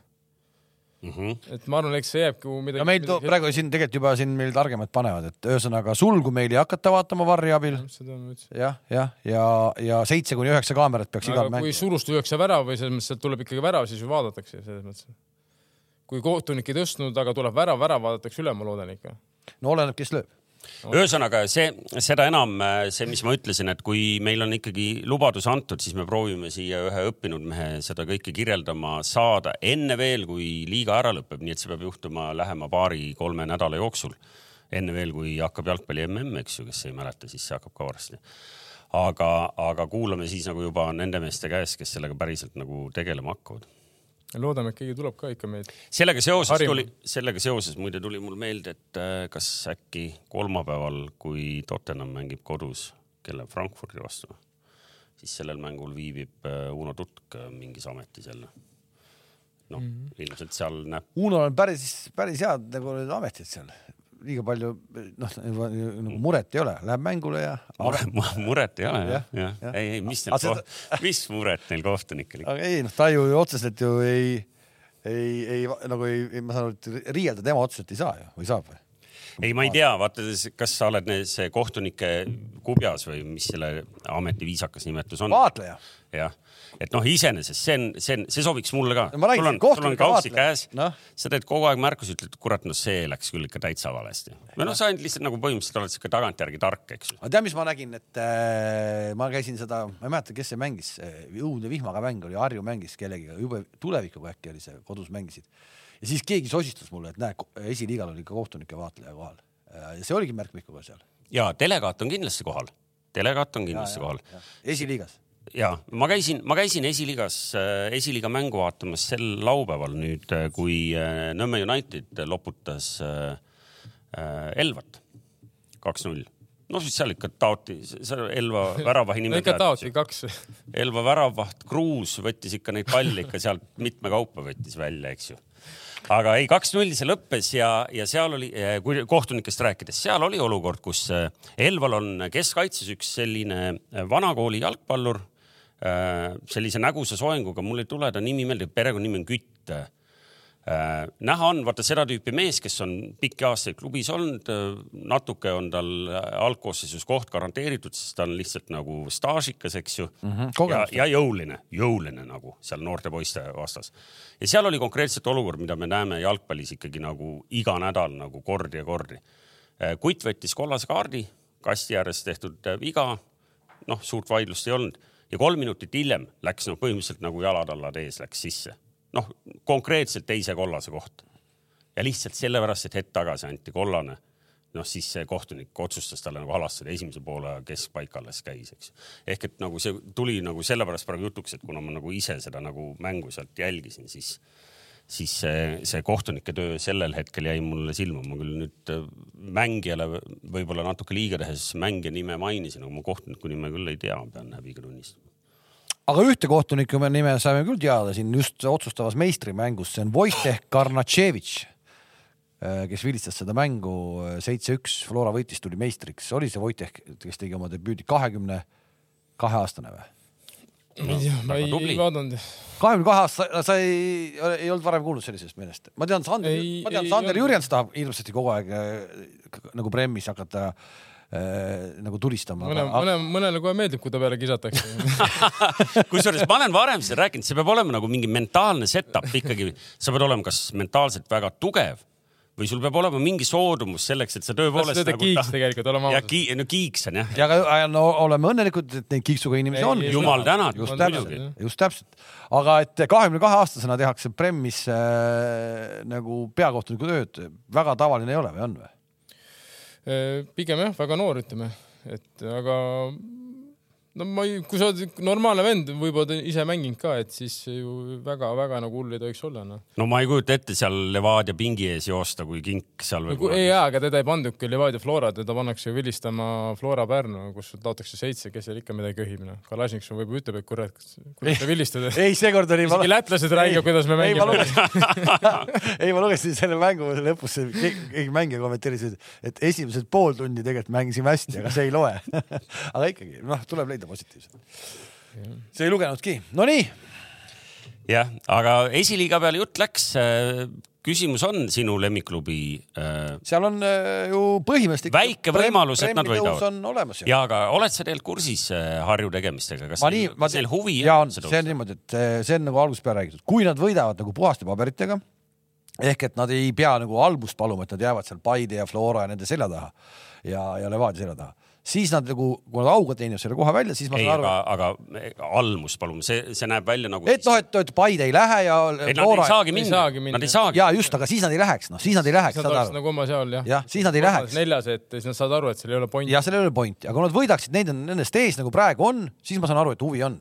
mm. -hmm. et ma arvan, eks see jääbki midagi. no meil midagi... praegu siin tegelikult juba siin meil targemad panevad, et ühesõnaga sulgu meil ei hakata vaatama varri abil. jah, jah, ja, ja seitse kuni üheksa kaamerat peaks igal mängima. kui sulust lüüakse värav või selles mõttes, et tuleb ikkagi värav, siis ju vaadatakse selles mõttes. kui kohtunik ei tõstnud, aga tuleb värav, värav vaadatakse üle, ma loodan ikka. no oleneb, kes lööb ühesõnaga see, seda enam see, mis ma ütlesin, et kui meil on ikkagi lubadus antud, siis me proovime siia ühe õppinud mehe seda kõike kirjeldama saada enne veel, kui liiga ära lõpeb, nii et see peab juhtuma lähema paari-kolme nädala jooksul. enne veel, kui hakkab jalgpalli mm, eks ju, kes ei mäleta, siis see hakkab ka varsti. aga, aga kuulame siis nagu juba nende meeste käest, kes sellega päriselt nagu tegelema hakkavad loodame, et keegi tuleb ka ikka meid. sellega seoses Harim. tuli, sellega seoses muide tuli mul meelde, et äh, kas äkki kolmapäeval, kui Tottenham mängib kodus kelle Frankfurdi vastu, siis sellel mängul viibib äh, Uno Tutk äh, mingis ametis jälle. noh mm -hmm., ilmselt seal näeb. Unol on päris, päris head nagu ametid seal liiga palju noh, nagu muret ei ole, läheb mängule ja aga.... muret ei ole jah, jah ja. ja., ei, ei, mis neil seda... mis muret neil kohtunikel ikka. ei noh, ta ju otseselt ju ei, ei, ei nagu ei, ma saan aru, et riielda tema otseselt ei saa ju või saab või? Ei, ma ei tea, vaata, kas sa oled see kohtunike kubjas või mis selle ameti viisakas nimetus on? vaatleja. jah et noh, iseenesest see on, see on, see sobiks mulle ka sul on, sul on kaussi käes no., sa teed kogu aeg märkusi, ütled, kurat, no see läks küll ikka täitsa valesti. või noh, sa ainult lihtsalt nagu põhimõtteliselt oled siuke tagantjärgi tark, eks ju. aga tead, mis ma nägin, et äh, ma käisin seda, ma ei mäleta, kes see mängis, õudne vihmaga mäng oli, Harju mängis kellegiga, jube tulevikuga äkki oli see, kodus mängisid. Ja siis keegi sosistas mulle, et näe, esiliigal oli ka kohtunike vaatleja kohal. ja see oligi märkmikuga seal. ja delegaat on kindlasti kohal, delegaat on kindlasti ja, kohal. esiliigas ja ma käisin, ma käisin esiliigas, äh, esiliiga mängu vaatamas sel laupäeval nüüd, äh, kui äh, Nõmme United loputas Elvat kaks-null. no siis seal ikka taoti, Elva väravahi nime ikka taoti kaks. Elva väravvaht Kruus võttis ikka neid palle ikka sealt mitme kaupa võttis välja, eks ju aga ei, kaks-null see lõppes ja, ja seal oli, kui kohtunikest rääkides, seal oli olukord, kus Elval on keskkaitses üks selline vanakooli jalgpallur sellise nägusa soenguga, mul ei tule ta nimi meelde, perekonnanimi on Kütt. Äh, näha on vaata seda tüüpi mees, kes on pikki aastaid klubis olnud, äh, natuke on tal algkoosseisus koht garanteeritud, sest ta on lihtsalt nagu staažikas, eks ju mm. -hmm, ja, ja jõuline, jõuline nagu seal noorte poiste vastas. ja seal oli konkreetselt olukord, mida me näeme jalgpallis ikkagi nagu iga nädal nagu kordi ja kordi. kutt võttis kollase kaardi, kasti ääres tehtud viga. noh, suurt vaidlust ei olnud ja kolm minutit hiljem läks no põhimõtteliselt nagu jalad alla ees läks sisse. Noh, konkreetselt teise kollase kohta. ja lihtsalt sellepärast, et hetk tagasi anti kollane, noh siis see kohtunik otsustas talle nagu halastada esimese poole keskpaik alles käis, eks. ehk et nagu see tuli nagu sellepärast praegu jutuks, et kuna ma nagu ise seda nagu mängu sealt jälgisin, siis siis see, see kohtunike töö sellel hetkel jäi mulle silma, ma küll nüüd äh, mängijale võib-olla natuke liiga tehes mängija nime mainisin, aga ma kohtuniku nime küll ei tea, pean häbiga tunnistama. Aga ühte kohtuniku nime saime küll teada siin just otsustavas meistrimängus, see on Wojtek Karnatševitš, äh, kes vilistas seda mängu äh, seitse-üks, Flora võitis, tuli meistriks, oli see Wojtek, kes tegi oma debüüdi kahekümne kahe aastane või? ma ei tea, ma ei, ei vaadanud. kahekümne kahe aasta, sa ei, ei olnud varem kuulnud sellisest meelest? ma tean, Sander, ma tean, Sander Jürjens tahab hirmsasti kogu aeg äh, nagu Premis hakata äh, nagu tulistama. mõne, mõne, mõnele kohe meeldib, kui ta peale kisatakse kusjuures ma olen varem seda rääkinud, see peab olema nagu mingi mentaalne setup ikkagi, sa pead olema kas mentaalselt väga tugev või sul peab olema mingi soodumus selleks, et sa tõepoolest. Nagu kiiks ta... tegelikult, oleme ausad. Ki... no kiiks on jah. ja aga no oleme õnnelikud, et neid kiiksuga inimesi ei, on. jumal tänatud. just täpselt, just täpselt. aga et kahekümne kahe aastasena tehakse Premis äh, nagu peakohtuniku tööd, väga tavaline ei ole või on või? Äh, pigem jah, väga noor, ütleme, et aga no ma ei, kui sa oled normaalne vend, võib-olla ise mänginud ka, et siis ju väga-väga nagu hull ei tohiks olla, noh. no ma ei kujuta ette seal Levadia pingi ees joosta, kui kink seal no, veel ei jaa, aga teda ei pandudki Levadia Flora, teda pannakse ju vilistama Flora Pärnu, kus laotakse seitse, kes seal ikka midagi köhib, noh. Kalašnikov võib-olla ütleb, et kurat, kuidas te vilistate. ei, seekord oli isegi lätlased räägivad, kuidas me mängime. ei, ma lugesin selle mängu lõpus, keegi mängija kommenteeris, et esimesed pool tundi tegelikult mängisime hästi, aga see ei loe aga ikkagi, noh, tuleb leida positiivset. see ei lugenudki, nonii. jah, aga esiliiga peale jutt läks. küsimus on sinu lemmikklubi äh,? seal on äh, ju põhimõtteliselt. väike võimalus, et nad võidavad. ja aga oled sa tegelikult kursis äh, Harju tegemistega, kas ma nii, ma neil huvi ja on? see on niimoodi, et äh, see on nagu algusest peale räägitud, kui nad võidavad nagu puhaste paberitega ehk et nad ei pea nagu albust paluma, et nad jäävad seal Paide ja Flora ja nende selja taha ja, ja Levadia selja taha siis nad nagu, kui nad auga teenivad selle koha välja, siis ma ei, saan aru. aga, aga almus, palun, see, see näeb välja nagu. et noh, et, et Paide ei lähe ja. et nad ei saagi minna, nad ei saagi. ja just, aga siis nad ei läheks, noh, siis nad ei läheks. Nad oleks nagu oma seal jah. jah, siis nad ei läheks. neljas, et siis nad saavad aru, et seal ei ole pointi. jah, seal ei ole pointi, aga kui nad võidaksid neid nendest ees nagu praegu on, siis ma saan aru, et huvi on.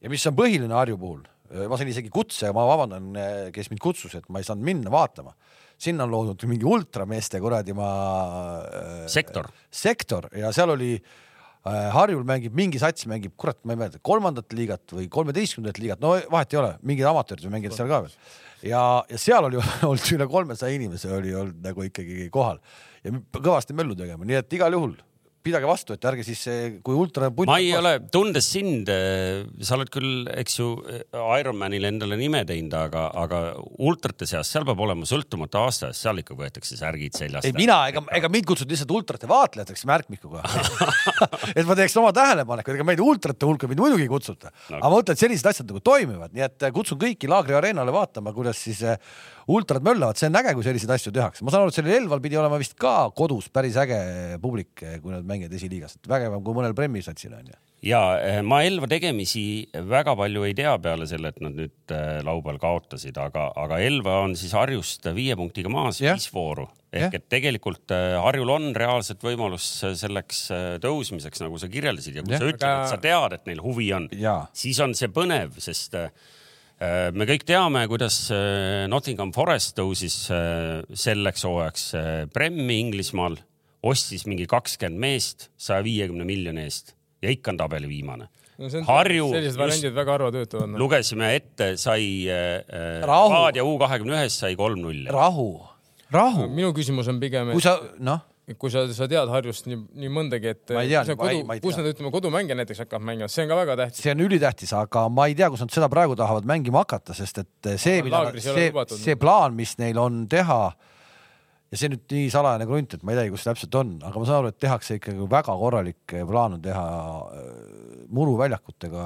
ja mis on põhiline Harju puhul, ma sain isegi kutse, ma vabandan, kes mind kutsus, et ma ei saanud minna vaatama sinna on loodud mingi ultrameeste kuradi ma äh,. sektor. sektor ja seal oli äh, Harjul mängib mingi sats, mängib, kurat, ma ei mäleta, kolmandat liigat või kolmeteistkümnendat liigat, no vahet ei ole, mingid amatöörid mängivad seal ka veel. ja, ja seal oli olnud üle kolmesaja inimese oli olnud nagu ikkagi kohal ja kõvasti möllu tegema, nii et igal juhul pidage vastu, et ärge siis, kui ultra. ma ei ole, tundes sind, eh, sa oled küll, eks ju, Ironmanile endale nime teinud, aga, aga ultrate seas, seal peab olema sõltumata aastast, seal ikka võetakse särgid seljast. ei, mina ega, ega mind kutsuti lihtsalt ultrate vaatlejateks märkmikuga et ma teeks oma tähelepaneku, ega meid ultrate hulka mind muidugi ei kutsuta no.. aga ma mõtlen, et sellised asjad nagu toimivad, nii et kutsun kõiki Laagri areenale vaatama, kuidas siis ultrad möllavad, see on äge, kui selliseid asju tehakse. ma saan aru, et sellel Elval pidi olema vist ka kodus päris äge publik, kui nad mängivad esiliigas, et vägevam kui mõnel Premi satsil on ju. Ja eh, ma Elva tegemisi väga palju ei tea peale selle, et nad nüüd eh, laupäeval kaotasid, aga, aga Elva on siis Harjust viie punktiga maas, viis vooru. Ehk et tegelikult eh, Harjul on reaalselt võimalus selleks tõusmiseks, nagu sa kirjeldasid ja kui ja. sa ütled aga..., et sa tead, et neil huvi on, siis on see põnev, sest me kõik teame, kuidas Nottingham Forest tõusis selleks hooajaks Premmi Inglismaal, ostis mingi kakskümmend meest saja viiekümne miljoni eest ja ikka on tabeli viimane no Harju. sellised variandid väga harva töötavad no.. lugesime ette, sai äh, Raadia U kahekümne ühes sai kolm-null. rahu, rahu. minu küsimus on pigem. kui sa, noh kui sa, sa tead Harjust nii, nii mõndagi, et kus, kus nad ütleme kodumänge näiteks hakkavad mängima, see on ka väga tähtis. see on ülitähtis, aga ma ei tea, kus nad seda praegu tahavad mängima hakata, sest et see, mida, see, see plaan, mis neil on teha ja see nüüd nii salajane krunt, et ma ei teagi, kus täpselt on, aga ma saan aru, et tehakse ikkagi väga korralik plaan on teha äh, muruväljakutega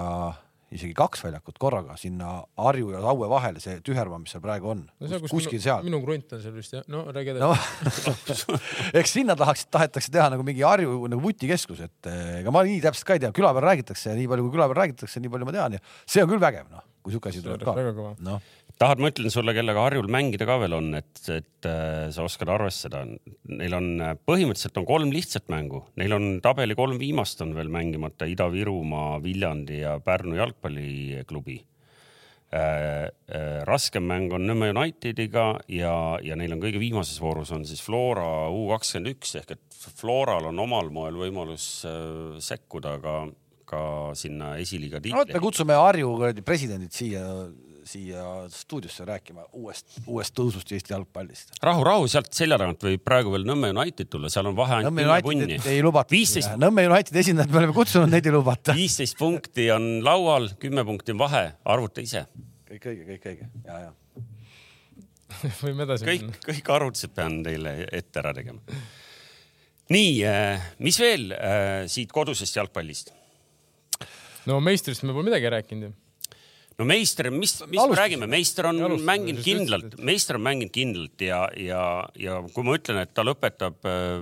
isegi kaks väljakut korraga sinna Harju ja Saue vahele, see tühermaa, mis seal praegu on no,. kuskil minu, seal. minu krunt on seal vist jah, no räägi edasi no, eks sinna tahaks, tahetakse teha nagu mingi Harju nagu vutikeskus, et äh, ega ma nii täpselt ka ei tea, küla peal räägitakse, nii palju kui küla peal räägitakse, nii palju ma tean ja see on küll vägev, noh, kui siuke asi tuleb ka. noh tahad, ma ütlen sulle, kellega Harjul mängida ka veel on, et, et äh, sa oskad arvestada. Neil on äh, põhimõtteliselt on kolm lihtsat mängu, neil on tabeli kolm viimast on veel mängimata Ida-Virumaa, Viljandi ja Pärnu jalgpalliklubi äh,. Äh, raskem mäng on Nõmme Unitediga ja, ja neil on kõige viimases voorus on siis Flora U kakskümmend üks ehk et Floral on omal moel võimalus äh, sekkuda ka, ka sinna esiliiga tiitli. no vot, me kutsume Harju presidendid siia siia stuudiosse rääkima uuest, uuest tõusust Eesti jalgpallist. rahu, rahu, sealt selja tagant võib praegu veel Nõmme United tulla, seal on vahe ainult kümme punni. ei lubata 15.... Nõmme Unitedi esindajad me oleme kutsunud, neid ei lubata. viisteist punkti on laual, kümme punkti on vahe, arvuta ise. kõik õige, kõik õige, ja, ja võime edasi kõik, minna. kõik arvutused pean teile ette ära tegema. nii, äh, mis veel äh, siit kodusest jalgpallist? No meistrist me pole midagi rääkinud ju no meister, mis, mis Alustus. me räägime, meister on Alustus. mänginud kindlalt, meister on mänginud kindlalt ja, ja, ja kui ma ütlen, et ta lõpetab äh,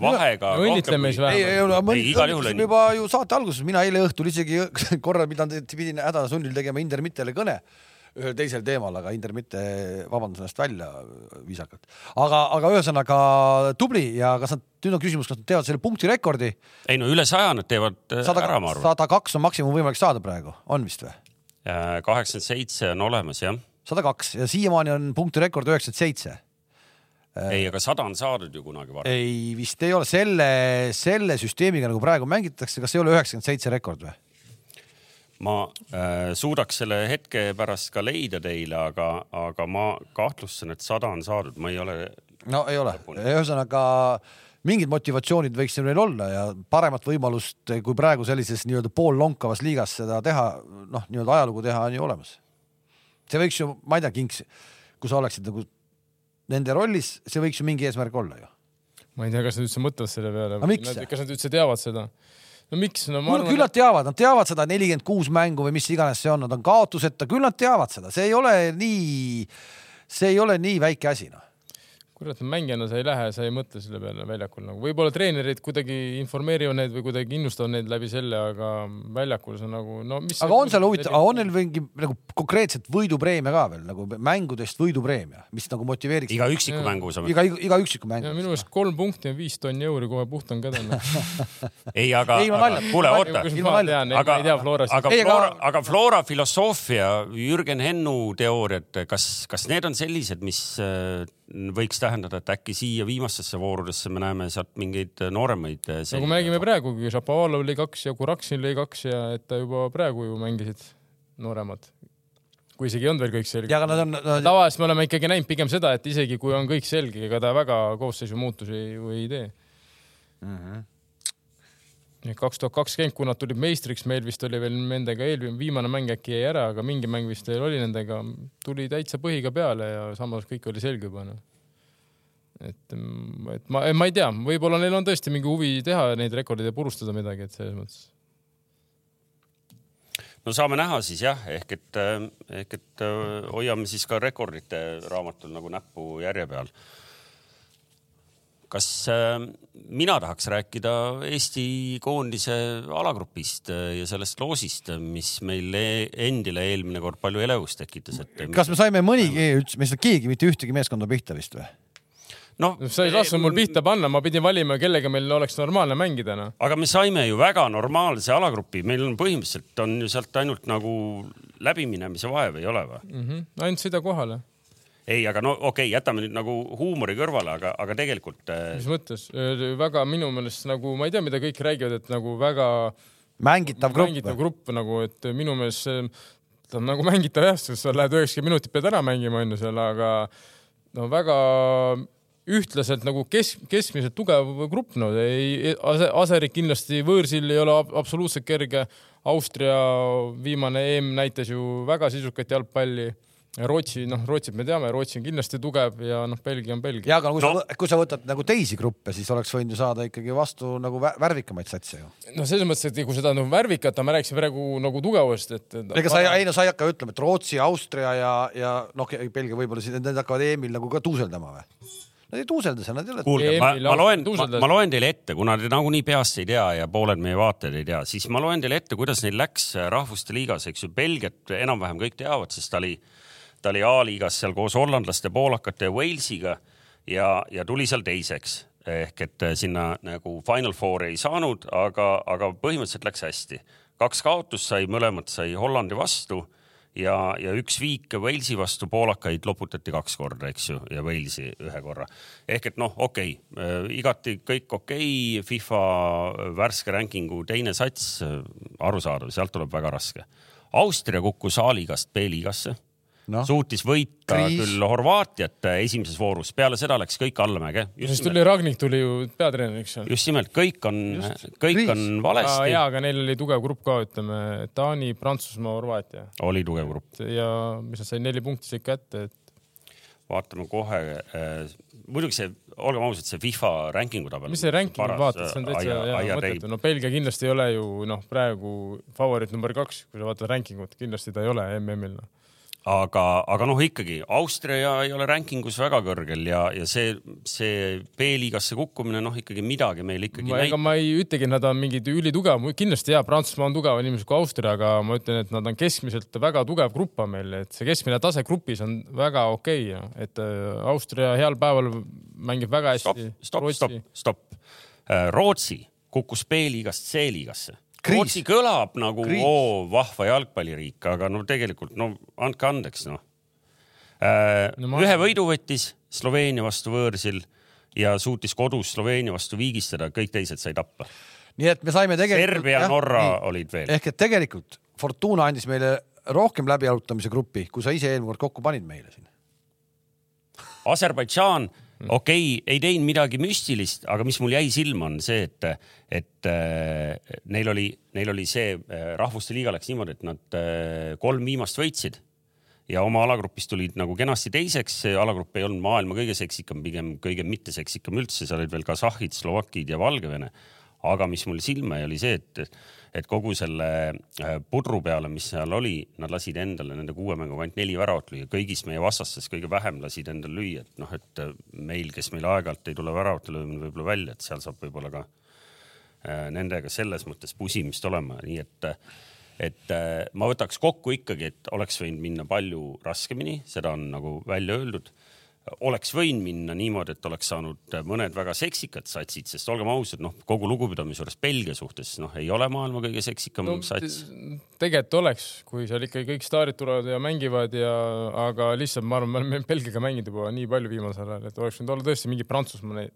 vahega no,. õnnitleme siis vähemalt. ei, igal juhul õnnitleme. juba ju saate alguses, mina eile õhtul isegi korra pidanud, pidin hädasunnil tegema Inder Mittele kõne ühel teisel teemal, aga Inder mitte vabandas ennast välja viisakalt. aga, aga ühesõnaga tubli ja kas nad, nüüd on küsimus, kas nad teevad selle punktirekordi, ei no üle saja nad teevad äh, sada ära, ma arvan. sada kaks on maksimum võimalik saada praegu, on vist või? kaheksakümmend seitse on olemas jah. sada kaks ja siiamaani on punktirekord üheksakümmend seitse. ei, aga sada on saadud ju kunagi varem. ei, vist ei ole selle, selle süsteemiga nagu praegu mängitakse, kas ei ole üheksakümmend seitse rekord või? Ma äh, suudaks selle hetke pärast ka leida teile, aga, aga ma kahtlustan, et sada on saadud, ma ei ole. no ei ole, ühesõnaga mingid motivatsioonid võiks neil olla ja paremat võimalust kui praegu sellises nii-öelda poollonkavas liigas seda teha, noh, nii-öelda ajalugu teha on ju olemas. see võiks ju, ma ei tea, Kinks, kui sa oleksid nagu nende rollis, see võiks ju mingi eesmärk olla ju. ma ei tea, kas nad üldse mõtlevad selle peale kas nad üldse teavad seda? No miks, no kuule, küll, nad teavad, nad teavad seda nelikümmend kuus mängu või mis iganes see on, nad on kaotuseta, küll nad teavad seda, see ei ole nii, see ei ole nii väike asi noh. kurat, mängijana sa ei lähe, sa ei mõtle selle peale väljakul nagu, võib-olla treenerid kuidagi informeerivad neid või kuidagi innustavad neid läbi selle, aga väljakul sa nagu no mis. aga on seal huvitav, on neil mingi nagu konkreetselt võidupreemia ka veel nagu mängudest võidupreemia, mis nagu motiveeriks iga üksiku Jaa. mängu saab. iga, iga üksiku mängu ja. minu meelest kolm punkti on viis tonni euri kohe puht on käde. ei, aga, aga kuule, oota. aga aga Flora, aga Flora filosoofia, Jürgen Hennu teooriad, kas, kas need on sellised, mis äh, võiks tähendada, et äkki siia viimastesse voorudesse me näeme sealt mingeid nooremaid? nagu me nägime. praegugi, Šapovalov lõi kaks ja Kuraksin lõi kaks ja et ta juba praegu ju mängisid nooremad. kui isegi ei olnud veel kõik selge ja. aga nad on nad,, tavaliselt me oleme ikkagi näinud pigem seda, et isegi kui on kõik selge, ega ta väga koosseisu muutusi ju ei tee. Mhm. kaks tuhat kakskümmend, kui nad tulid meistriks, meil vist oli veel nendega eelmine, viimane mäng äkki jäi ära, aga mingi mäng vist veel oli nendega, tuli täitsa põhiga peale ja samas kõik oli selge juba noh. et, et ma, ma ei tea, võib-olla neil on tõesti mingi huvi teha neid rekordeid ja purustada midagi, et selles mõttes. no saame näha siis jah, ehk et, ehk et äh, hoiame siis ka rekordite raamatul nagu näppu järje peal. kas äh, mina tahaks rääkida Eesti koondise alagrupist äh, ja sellest loosist, mis meil e endile eelmine kord palju elevust tekitas, et. kas me saime mõnigi üldse, me ei saanud keegi mitte ühtegi meeskonda pihta vist või? noh, sa ei lasknud mul pihta panna, ma pidin valima, kellega meil oleks normaalne mängida noh. aga me saime ju väga normaalse alagrupi, meil on põhimõtteliselt on ju sealt ainult nagu läbiminemise vaev ei ole või? mm -hmm. ainult sõida kohale, ei, aga no okei okay,, jätame nüüd nagu huumori kõrvale, aga, aga tegelikult äh, mis mõttes, väga minu meelest nagu ma ei tea, mida kõik räägivad, et nagu väga mängitav grupp mängitav grupp nagu, et minu meelest see ta on nagu mängitav jah, sest sa lähed üheksakümmend minutit pead ära mängima onju seal, aga no väga ühtlaselt nagu kesk, keskmiselt tugev grupp, no ei, Aserik kindlasti võõrsil ei ole ab- absoluutselt kerge. Austria viimane EM näitas ju väga sisukat jalgpalli. Rootsi, noh, Rootsit me teame, Rootsi on kindlasti tugev ja noh, Belgia on Belgia. ja aga kui No. sa, kui sa võtad nagu teisi gruppe, siis oleks võinud ju saada ikkagi vastu nagu vä- värvikamaid satse ju. no selles mõttes, et kui seda nagu värvikat, ma rääkisin praegu nagu tugevust, et. ega sa ei, ei no sa ei hakka ütlema, et Rootsi, Austria ja, ja noh, Belgia võib-olla siin, need hakkavad EM-il nagu ka tuuseldama või? Nad ei tuuselda seal, nad ei ole. kuulge, ma, ma loen, tuuseldas. ma loen teile ette, kuna te nagunii peast ei tea ja pooled meie vaatajad ei tea, siis ma loen teile ette, kuidas neil läks rahvuste liigas, eks ju, Belgiat enam-vähem kõik teavad, sest ta oli, ta oli A-liigas seal koos hollandlaste, poolakate ja Walesiga ja, ja tuli seal teiseks ehk et sinna nagu Final Fouri ei saanud, aga, aga põhimõtteliselt läks hästi. kaks kaotust sai, mõlemad sai Hollandi vastu ja, ja üks viik Walesi vastu poolakaid loputati kaks korda, eks ju, ja Walesi ühe korra. ehk et noh, okei okay,, igati kõik okei okay,, FIFA värske rankingu teine sats, arusaadav, sealt tuleb väga raske. Austria kukkus A-liigast B-liigasse. no., suutis võita Kriis. küll Horvaatiat esimeses voorus, peale seda läks kõik allamäge. siis tuli Ragnik tuli ju peatreeneriks seal. just nimelt, kõik on, kõik Kriis. on valesti. jaa, aga neil oli tugev grupp ka, ütleme Taani, Prantsusmaa, Horvaatia oli tugev grupp, ja mis nad said neli punkti said kätte, et vaatame kohe äh,. muidugi see, olgem ausad, see FIFA rankingu tabel. mis see ranking vaatad, see on täitsa mõttetu, no Belgia kindlasti ei ole ju noh, praegu favoriit number kaks, kui sa vaatad rankingut, kindlasti ta ei ole MM-il noh. Aga, aga noh, ikkagi Austria ei ole rankingus väga kõrgel ja, ja see, see B-liigasse kukkumine, noh ikkagi midagi meil ikkagi ega ma ei ütlegi, et nad on mingid ülitugev, kindlasti jaa, Prantsusmaa on tugevam inimesed kui Austria, aga ma ütlen, et nad on keskmiselt väga tugev grupp on meil, et see keskmine tase grupis on väga okei okay,, et äh, Austria heal päeval mängib väga hästi. stopp, stopp, stopp, stopp. Rootsi kukkus B-liigast C-liigasse Rootsi kõlab nagu Kriis. oo vahva jalgpalliriik, aga no tegelikult no andke andeks noh äh,. No, ma... ühe võidu võttis Sloveenia vastu võõrsil ja suutis kodus Sloveenia vastu viigistada, kõik teised sai tappa. nii et me saime tegelikult. Serbia Norra nii, olid veel. ehk et tegelikult Fortuna andis meile rohkem läbijalutamise gruppi, kui sa ise eelmine kord kokku panid meile siin. Aserbaidžaan. Okei okay,, ei teinud midagi müstilist, aga mis mul jäi silma, on see, et, et äh, neil oli, neil oli see äh, rahvuste liiga läks niimoodi, et nad äh, kolm viimast võitsid ja oma alagrupis tulid nagu kenasti teiseks. alagrupp ei olnud maailma kõige seksikam, pigem kõige mitteseksikam üldse, seal olid veel kasahhid, slovakid ja Valgevene. Aga mis mul silma jäi, oli see, et et kogu selle äh, pudru peale, mis seal oli, nad lasid endale nende kuue mänguga ainult neli väravat lüüa, kõigist meie vastastest kõige vähem lasid endale lüüa, et noh, et äh, meil, kes meil aeg-ajalt ei tule väravate löömine võib-olla välja, et seal saab võib-olla ka äh, nendega selles mõttes pusimist olema, nii et et ma võtaks kokku ikkagi, et oleks võinud minna palju raskemini, seda on nagu välja öeldud oleks võinud minna niimoodi, et oleks saanud mõned väga seksikad satsid, sest olgem ausad, noh, kogu lugupidamise juures Belgia suhtes, noh, ei ole maailma kõige seksikam no, sats. tegelikult oleks, kui seal ikkagi kõik staarid tulevad ja mängivad ja, aga lihtsalt ma arvan, me oleme Belgiaga mänginud juba nii palju viimasel ajal, et oleks võinud olla tõesti mingi Prantsusmaa.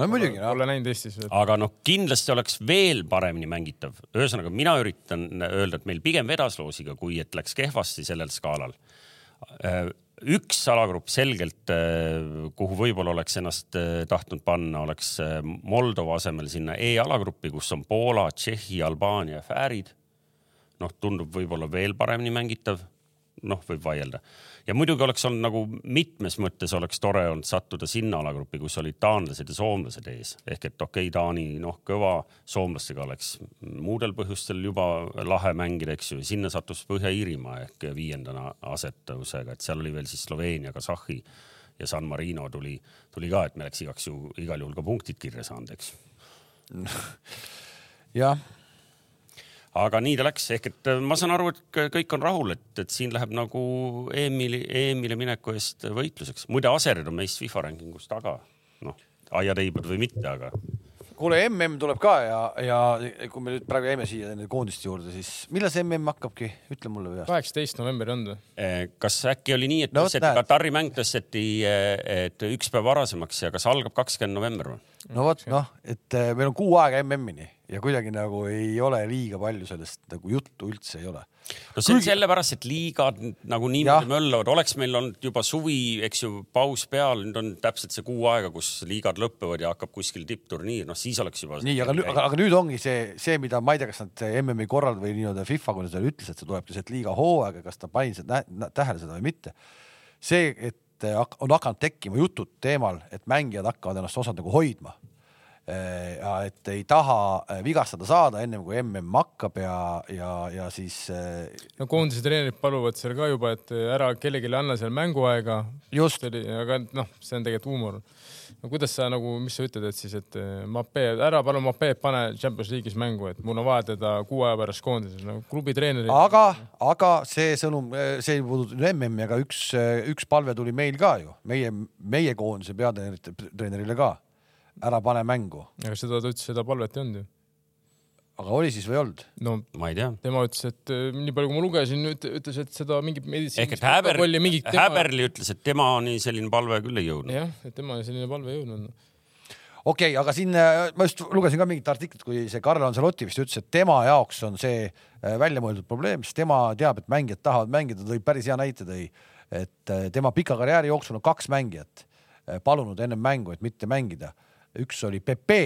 no muidugi. Pole näinud Eestis. aga noh, kindlasti oleks veel paremini mängitav. ühesõnaga, mina üritan öelda, et meil pigem vedas loosiga, kui et läks kehvasti sellel skaalal äh, üks alagrupp selgelt, äh, kuhu võib-olla oleks ennast äh, tahtnud panna, oleks äh, Moldova asemel sinna E-alagruppi, kus on Poola, Tšehhi, Albaania Fäärid. noh, tundub võib-olla veel paremini mängitav. noh, võib vaielda ja muidugi oleks olnud nagu mitmes mõttes oleks tore olnud sattuda sinna alagruppi, kus olid taanlased ja soomlased ees. Ehk et okei okay,, Taani noh, kõva, soomlastega oleks muudel põhjustel juba lahe mängida, eks ju, sinna sattus Põhja-Iirimaa ehk viiendana asetavusega, et seal oli veel siis Sloveenia, Kasahhi ja San Marino tuli, tuli ka, et me oleks igaks ju igal juhul ka punktid kirja saanud, eks. Jah aga nii ta läks, ehk et äh, ma saan aru, et kõik on rahul, et, et siin läheb nagu EM-ile, EM-ile mineku eest võitluseks. muide, Aserid on meist FIFA rankingus taga, noh, aiateibad või mitte, aga. kuule, MM tuleb ka ja, ja kui me nüüd praegu jäime siia nende koondiste juurde, siis millal see MM hakkabki, ütle mulle peast. kaheksateist november on või? Eh, kas äkki oli nii, et no, tõsteti Katari mäng tõsteti, eh, et üks päev varasemaks ja kas algab kakskümmend november või? no vot, noh, et meil on kuu aega MM-ini ja kuidagi nagu ei ole liiga palju sellest nagu juttu üldse ei ole. no see on Kuigi... sellepärast, et liigad nagu niimoodi möllavad, oleks meil olnud juba suvi, eks ju, paus peal, nüüd on täpselt see kuu aega, kus liigad lõpevad ja hakkab kuskil tippturniir, noh siis oleks juba. nii, aga, aga, aga nüüd ongi see, see, mida ma ei tea, kas nad MM-i korral või nii-öelda FIFA, kui nad seda ütles, et see tuleb keset liiga hooaega, kas ta pani seda tähele seda või mitte. see, et on hakanud tekkima jutud teemal, et mängijad hakkavad ennast osad nagu hoidma ja et ei taha äh, vigastada saada ennem kui mm hakkab ja, ja, ja siis. Äh, no koondise treenerid paluvad seal ka juba, et ära kellelegi anna seal mänguaega. just. aga noh, see on tegelikult huumor. no kuidas sa nagu, mis sa ütled, et siis, et Mape, ära palun Mapeed pane Champions League'is mängu, et mul on vaja teda kuu aja pärast koondises, no klubi treenerid. aga, aga see sõnum, see ei puuduta MM-i, aga üks, üks palve tuli meil ka ju, meie, meie koondise peatreenerile ka ära pane mängu. aga seda ta ütles, seda palvet ei olnud ju. aga oli siis või ei olnud? no ma ei tea. tema ütles, et äh, nii palju, kui ma lugesin, ütles, et seda mingit meditsiinilist ehk et Häber, tema... Häberli ütles, et temani selline palve küll ei jõudnud. jah, et temani selline palve ei jõudnud okei okay,, aga siin äh, ma just lugesin ka mingit artiklit, kui see Karl Anselotti vist ütles, et tema jaoks on see äh, välja mõeldud probleem, sest tema teab, et mängijad tahavad mängida, tõi päris hea näite tõi, et tema pika karjääri jooksul on kaks mängijat palunud ennem mängu, et mitte mängida üks oli Pepe,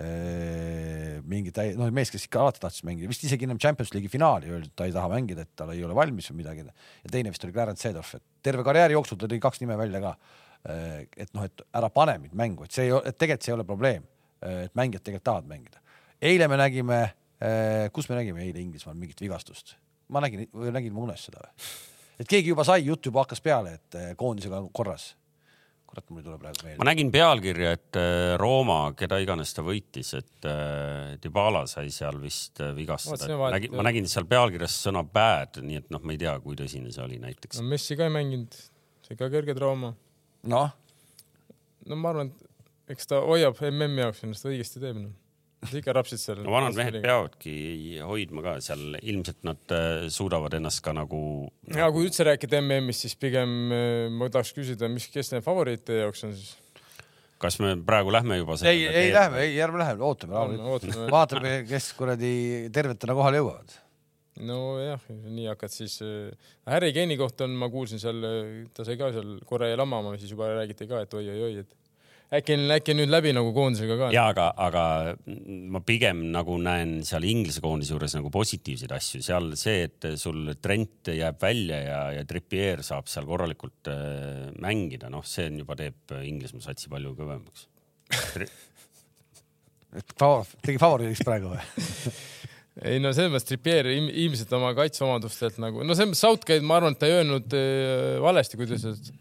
äh, mingi täi-, noh, mees, kes ikka alati tahtis mängida, vist isegi ennem Champions League'i finaali öeldi, et ta ei taha mängida, et tal ei ole valmis või midagi. ja teine vist oli Clarence Seedorf, et terve karjääri jooksul ta tõi kaks nime välja ka. Äh, et noh, et ära pane mind mängu, et see ei ole, et tegelikult see ei ole probleem. Äh, et mängijad tegelikult tahavad mängida. eile me nägime, kus me nägime eile Inglismaal mingit vigastust? ma nägin, või nägin ma unes seda või? et keegi juba sai, jutt juba hakkas peale, et koondisega on korras. Kurat, mul ei tule praegu meelde. ma nägin pealkirja, et eh, Rooma, keda iganes ta võitis, et äh, Dybala sai seal vist vigastada. Nägin, ma nägin seal pealkirjas sõna bad, nii et noh, ma ei tea, kui tõsine see oli näiteks no,. Messi ka ei mänginud, see ka kerge trauma. noh. no ma arvan, et eks ta hoiab MM-i jaoks ennast õigesti teeb noh ikka rapsid seal. no vanad mehed peavadki hoidma ka seal, ilmselt nad äh, suudavad ennast ka nagu. ja kui üldse rääkida MM-ist, siis pigem äh, ma tahaks küsida, mis, kes need favoriit teie jaoks on siis? kas me praegu lähme juba? ei, ei lähme, ei ärme lähme, ootame vaatame, kes kuradi tervetena kohale jõuavad nojah, nii hakkad siis äh,. Harry Kane'i kohta on, ma kuulsin seal, ta sai ka seal korra jäi lamama, siis juba räägiti ka, et oi-oi-oi, et äkki on, äkki on nüüd läbi nagu koondisega ka? ja aga, aga ma pigem nagu näen seal Inglise koondise juures nagu positiivseid asju, seal see, et sul Trent jääb välja ja, ja Trippier saab seal korralikult äh, mängida, noh, see on juba teeb Inglismaa satsi palju kõvemaks Tri. tegi favoriidiks praegu või ei no selles mõttes Trippier ilmselt oma kaitseomadustelt nagu, no selles mõttes Southgate, ma arvan, et ta ei öelnud äh, valesti, kui ta ütles, et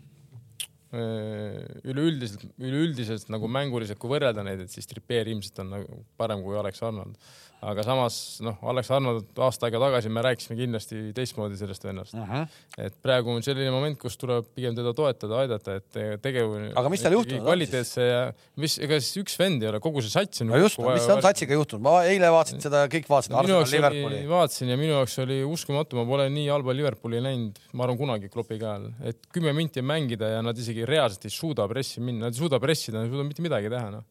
üleüldiselt, üleüldiselt nagu mänguliselt, kui võrrelda neid, et siis Trippier ilmselt on nagu parem kui Alex Arnold aga samas noh, Alex Arnold aasta aega tagasi me rääkisime kindlasti teistmoodi sellest vennast uh. -huh. et praegu on selline moment, kus tuleb pigem teda toetada, aidata, et tegev. aga mis tal juhtunud on? kvaliteetse ja mis, ega siis üks vend ei ole, kogu see sats on. no just, mis on satsiga juhtunud, ma eile vaatasin seda, kõik vaatasid no,. vaatasin ja minu jaoks oli uskumatu, ma pole nii halba Liverpooli näinud, ma arvan, kunagi klopi käe all, et kümme minti mängida ja nad isegi reaalselt ei suuda pressi minna, nad ei suuda pressida, nad ei suuda mitte midagi teha, noh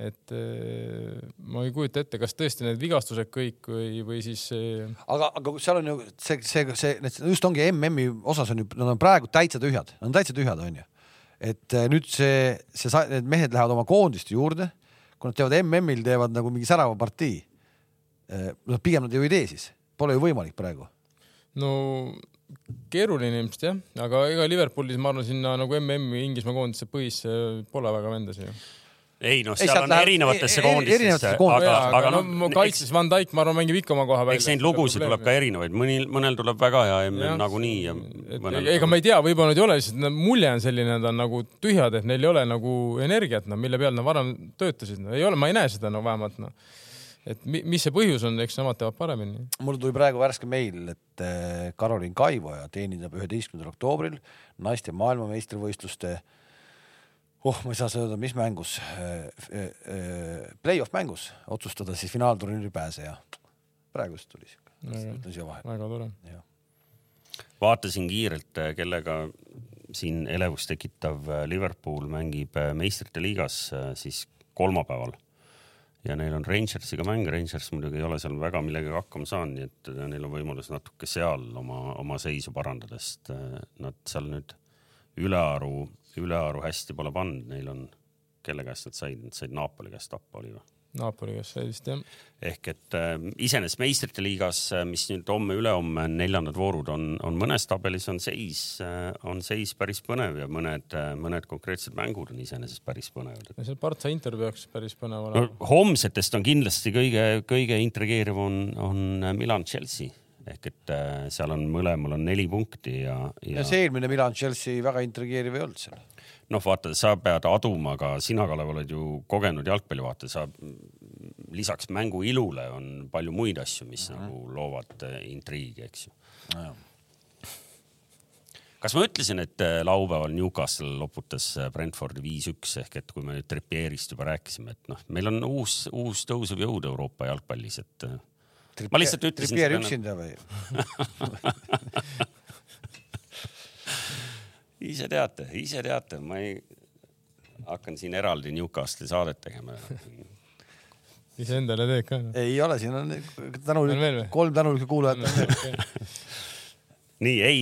et äh, ma ei kujuta ette, kas tõesti need vigastused kõik või, või siis. aga, aga seal on ju see, see, see, just ongi MM-i osas on ju, nad on praegu täitsa tühjad, nad on täitsa tühjad, onju. et äh, nüüd see, see, need mehed lähevad oma koondiste juurde, kui nad teevad MM-il, teevad nagu mingi särava partii. noh, pigem nad ju ei tee siis, pole ju võimalik praegu. no keeruline ilmselt jah, aga ega Liverpoolis ma arvan, sinna nagu MM-i Inglismaa koondise põhisse pole väga vendasid ju ei noh, seal on erinevatesse koondistesse, aga, aga no, no kaitses Van Dijk, ma arvan, mängib ikka oma koha välja. eks neid lugusid tuleb ka erinevaid, mõni, mõnel tuleb väga hea MM nagunii ja mõnel. ega ma ei tea, võib-olla nad ei ole, lihtsalt mulje on selline, nad on nagu tühjad, et neil ei ole nagu energiat, noh, mille peal nad varem töötasid no,, ei ole, ma ei näe seda no vähemalt noh et mis see põhjus on, eks nemad teavad paremini. mul tuli praegu värske meil, et Karolin Kaivoja teenindab üheteistkümnendal oktoobril naiste maailmameistrivõistluste äh, oh, ma ei saa öelda, mis mängus, äh, äh, äh, play-off mängus otsustada siis finaalturniiri pääseja. praegu just tuli siuke, ütlen siia vahele. väga tore. vaatasin kiirelt, kellega siin elevust tekitav Liverpool mängib meistrite liigas siis kolmapäeval ja neil on Rangersiga mäng, Rangers muidugi ei ole seal väga millegagi hakkama saanud, nii et neil on võimalus natuke seal oma, oma seisu parandada, sest nad seal nüüd ülearu ülearu hästi pole pannud, neil on, kelle käest nad said, nad said Napoli käest tappa, oli või? Napoli käest sai vist jah. ehk et äh, iseenesest meistrite liigas, äh, mis nüüd homme-ülehomme neljandad voorud on, on mõnes tabelis on seis äh,, on seis päris põnev ja mõned äh,, mõned konkreetsed mängud on iseenesest päris põnevad. no see Partsa Inter peaks päris põnev olema no,. homsetest on kindlasti kõige, kõige intrigeeriv on, on Milan Chelsea ehk et äh, seal on mõlemal on neli punkti ja, ja.... ja see eelmine Milan Chelsea väga intrigeeriv ei olnud seal. noh, vaata, sa pead aduma, aga sina, Kalev, oled ju kogenud jalgpallivaataja, sa lisaks mängu ilule on palju muid asju, mis mm -hmm. nagu loovad äh, intriigi, eks ju no,. kas ma ütlesin, et äh, laupäeval Newcastle loputas Brentfordi viis-üks ehk et kui me nüüd Trippierist juba rääkisime, et noh, meil on uus, uus tõusev jõud Euroopa jalgpallis, et ma lihtsalt ütlesin. Trippier üksinda või ise teate, ise teate, ma ei, hakkan siin eraldi Newcastli saadet tegema iseendale teed ka no.? ei ole, siin on tänulik, kolm tänulikku kuulajat nii, ei,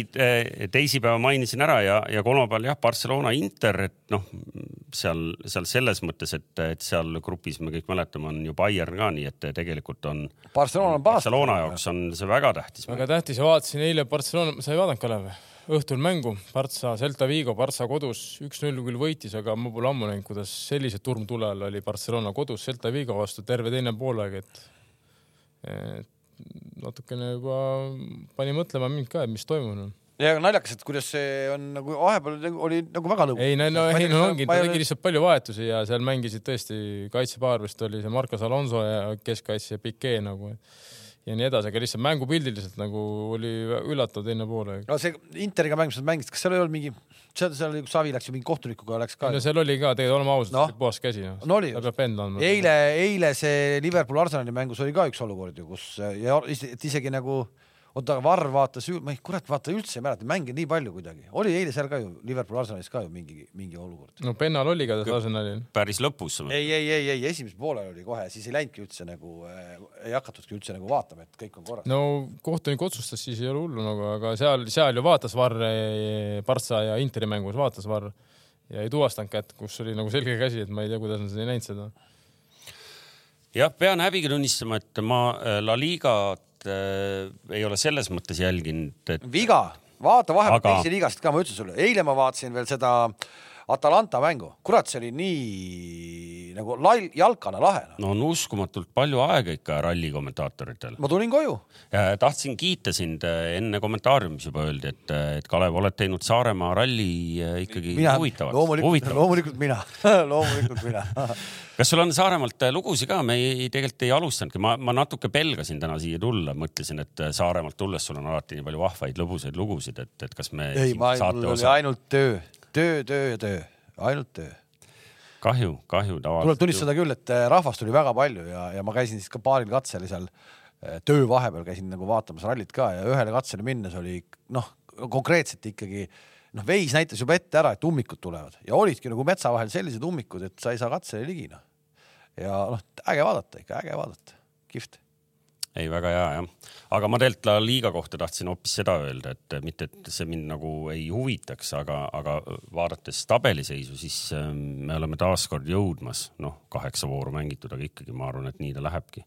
teisipäeva mainisin ära ja, ja kolmapäeval jah, Barcelona Inter, et noh, seal, seal selles mõttes, et, et seal grupis me kõik mäletame, on ju Bayern ka, nii et tegelikult on. Barcelona on Barcelona jaoks on see väga tähtis. väga tähtis ja vaatasin eile Barcelona, sa ei vaadanud Kalev? õhtul mängu, Partsa, Celta Vigo, Partsa kodus, üks-null küll võitis, aga ma pole ammu näinud, kuidas sellise turmtule all oli Barcelona kodus Celta Vigo vastu terve teine poolaeg, et, et natukene juba pani mõtlema mind ka, et mis toimub. ja naljakas, et kuidas see on nagu vahepeal oli nagu väga lõbus. ei, no, no, ei no ongi, ta tegi lihtsalt palju vahetusi ja seal mängisid tõesti kaitsepaar vist oli see Marcos Alonso ja keskkaitse Piquet nagu ja nii edasi, aga lihtsalt mängupildiliselt nagu oli üllatav teine pool. no see Interiga mäng, mis nad mängisid, kas seal ei olnud mingi, seal, seal oli- Savi läks ju mingi kohtunikuga läks ka no. seal oli ka tegelikult, oleme ausad no., puhas käsi no.. No oli. ta peab enda andma. eile, eile see Liverpool Arsenali mängus oli ka üks olukord ju, kus ja et isegi nagu oota, aga Varr vaatas, ma ei, kurat, vaata üldse ei mäleta, mänge nii palju kuidagi. oli eile seal ka ju Liverpool Arsenalis ka ju mingi, mingi olukord. no Pennal oli ka tas Arsenalil. päris lõpus. ei, ei, ei, ei esimesel poolel oli kohe, siis ei läinudki üldse nagu äh,, ei hakatudki üldse nagu vaatama, et kõik on korras. no kohtunik otsustas, siis ei ole hullu nagu, aga seal, seal ju vaatas Varr Partsa ja Interi mängus vaatas Varr ja ei tuvastanud kätt, kus oli nagu selge käsi, et ma ei tea, kuidas nad ei näinud seda. jah, pean häbiga tunnistama, et ma äh, La Ligat äh, ei ole selles mõttes jälginud, et viga, vaata vahepeal Aga- teisi liigast ka, ma ütlesin sulle, eile ma vaatasin veel seda Atalanta mängu, kurat, see oli nii nagu lall, jalkane lahe no.. no on uskumatult palju aega ikka ralli kommentaatoritel. ma tulin koju, tahtsin kiita sind äh, enne kommentaariumis juba öeldi, et, et Kalev, oled teinud Saaremaa ralli äh, ikkagi mina, huvitavaks. loomulikult, loomulikult mina, loomulikult mina. kas sul on Saaremaalt lugusid ka, me ei, tegelikult ei alustanudki, ma, ma natuke pelgasin täna siia tulla, mõtlesin, et Saaremaalt tulles sul on alati nii palju vahvaid lõbusaid lugusid, et, et kas me ei, ma, mul oli osa, ainult töö, töö, töö ja töö, ainult töö. kahju, kahju tuleb tavaliselt. tunnistada küll, et äh, rahvast oli väga palju ja, ja ma käisin siis ka paaril katsel seal äh, töö vahepeal käisin nagu vaatamas rallit ka ja ühele katsele minnes oli noh, konkreetselt ikkagi noh, veis näitas juba ette ära, et ummikud tulevad ja olidki nagu metsa vahel sellised ummikud, et sa ei saa katsele ligi noh. ja noh, äge vaadata ikka, äge vaadata, kihvt. ei, väga hea jah, aga ma tegelikult La Liga kohta tahtsin hoopis seda öelda, et mitte, et see mind nagu ei huvitaks, aga, aga vaadates tabeliseisu, siis ähm, me oleme taaskord jõudmas, noh, kaheksa vooru mängitud, aga ikkagi ma arvan, et nii ta lähebki.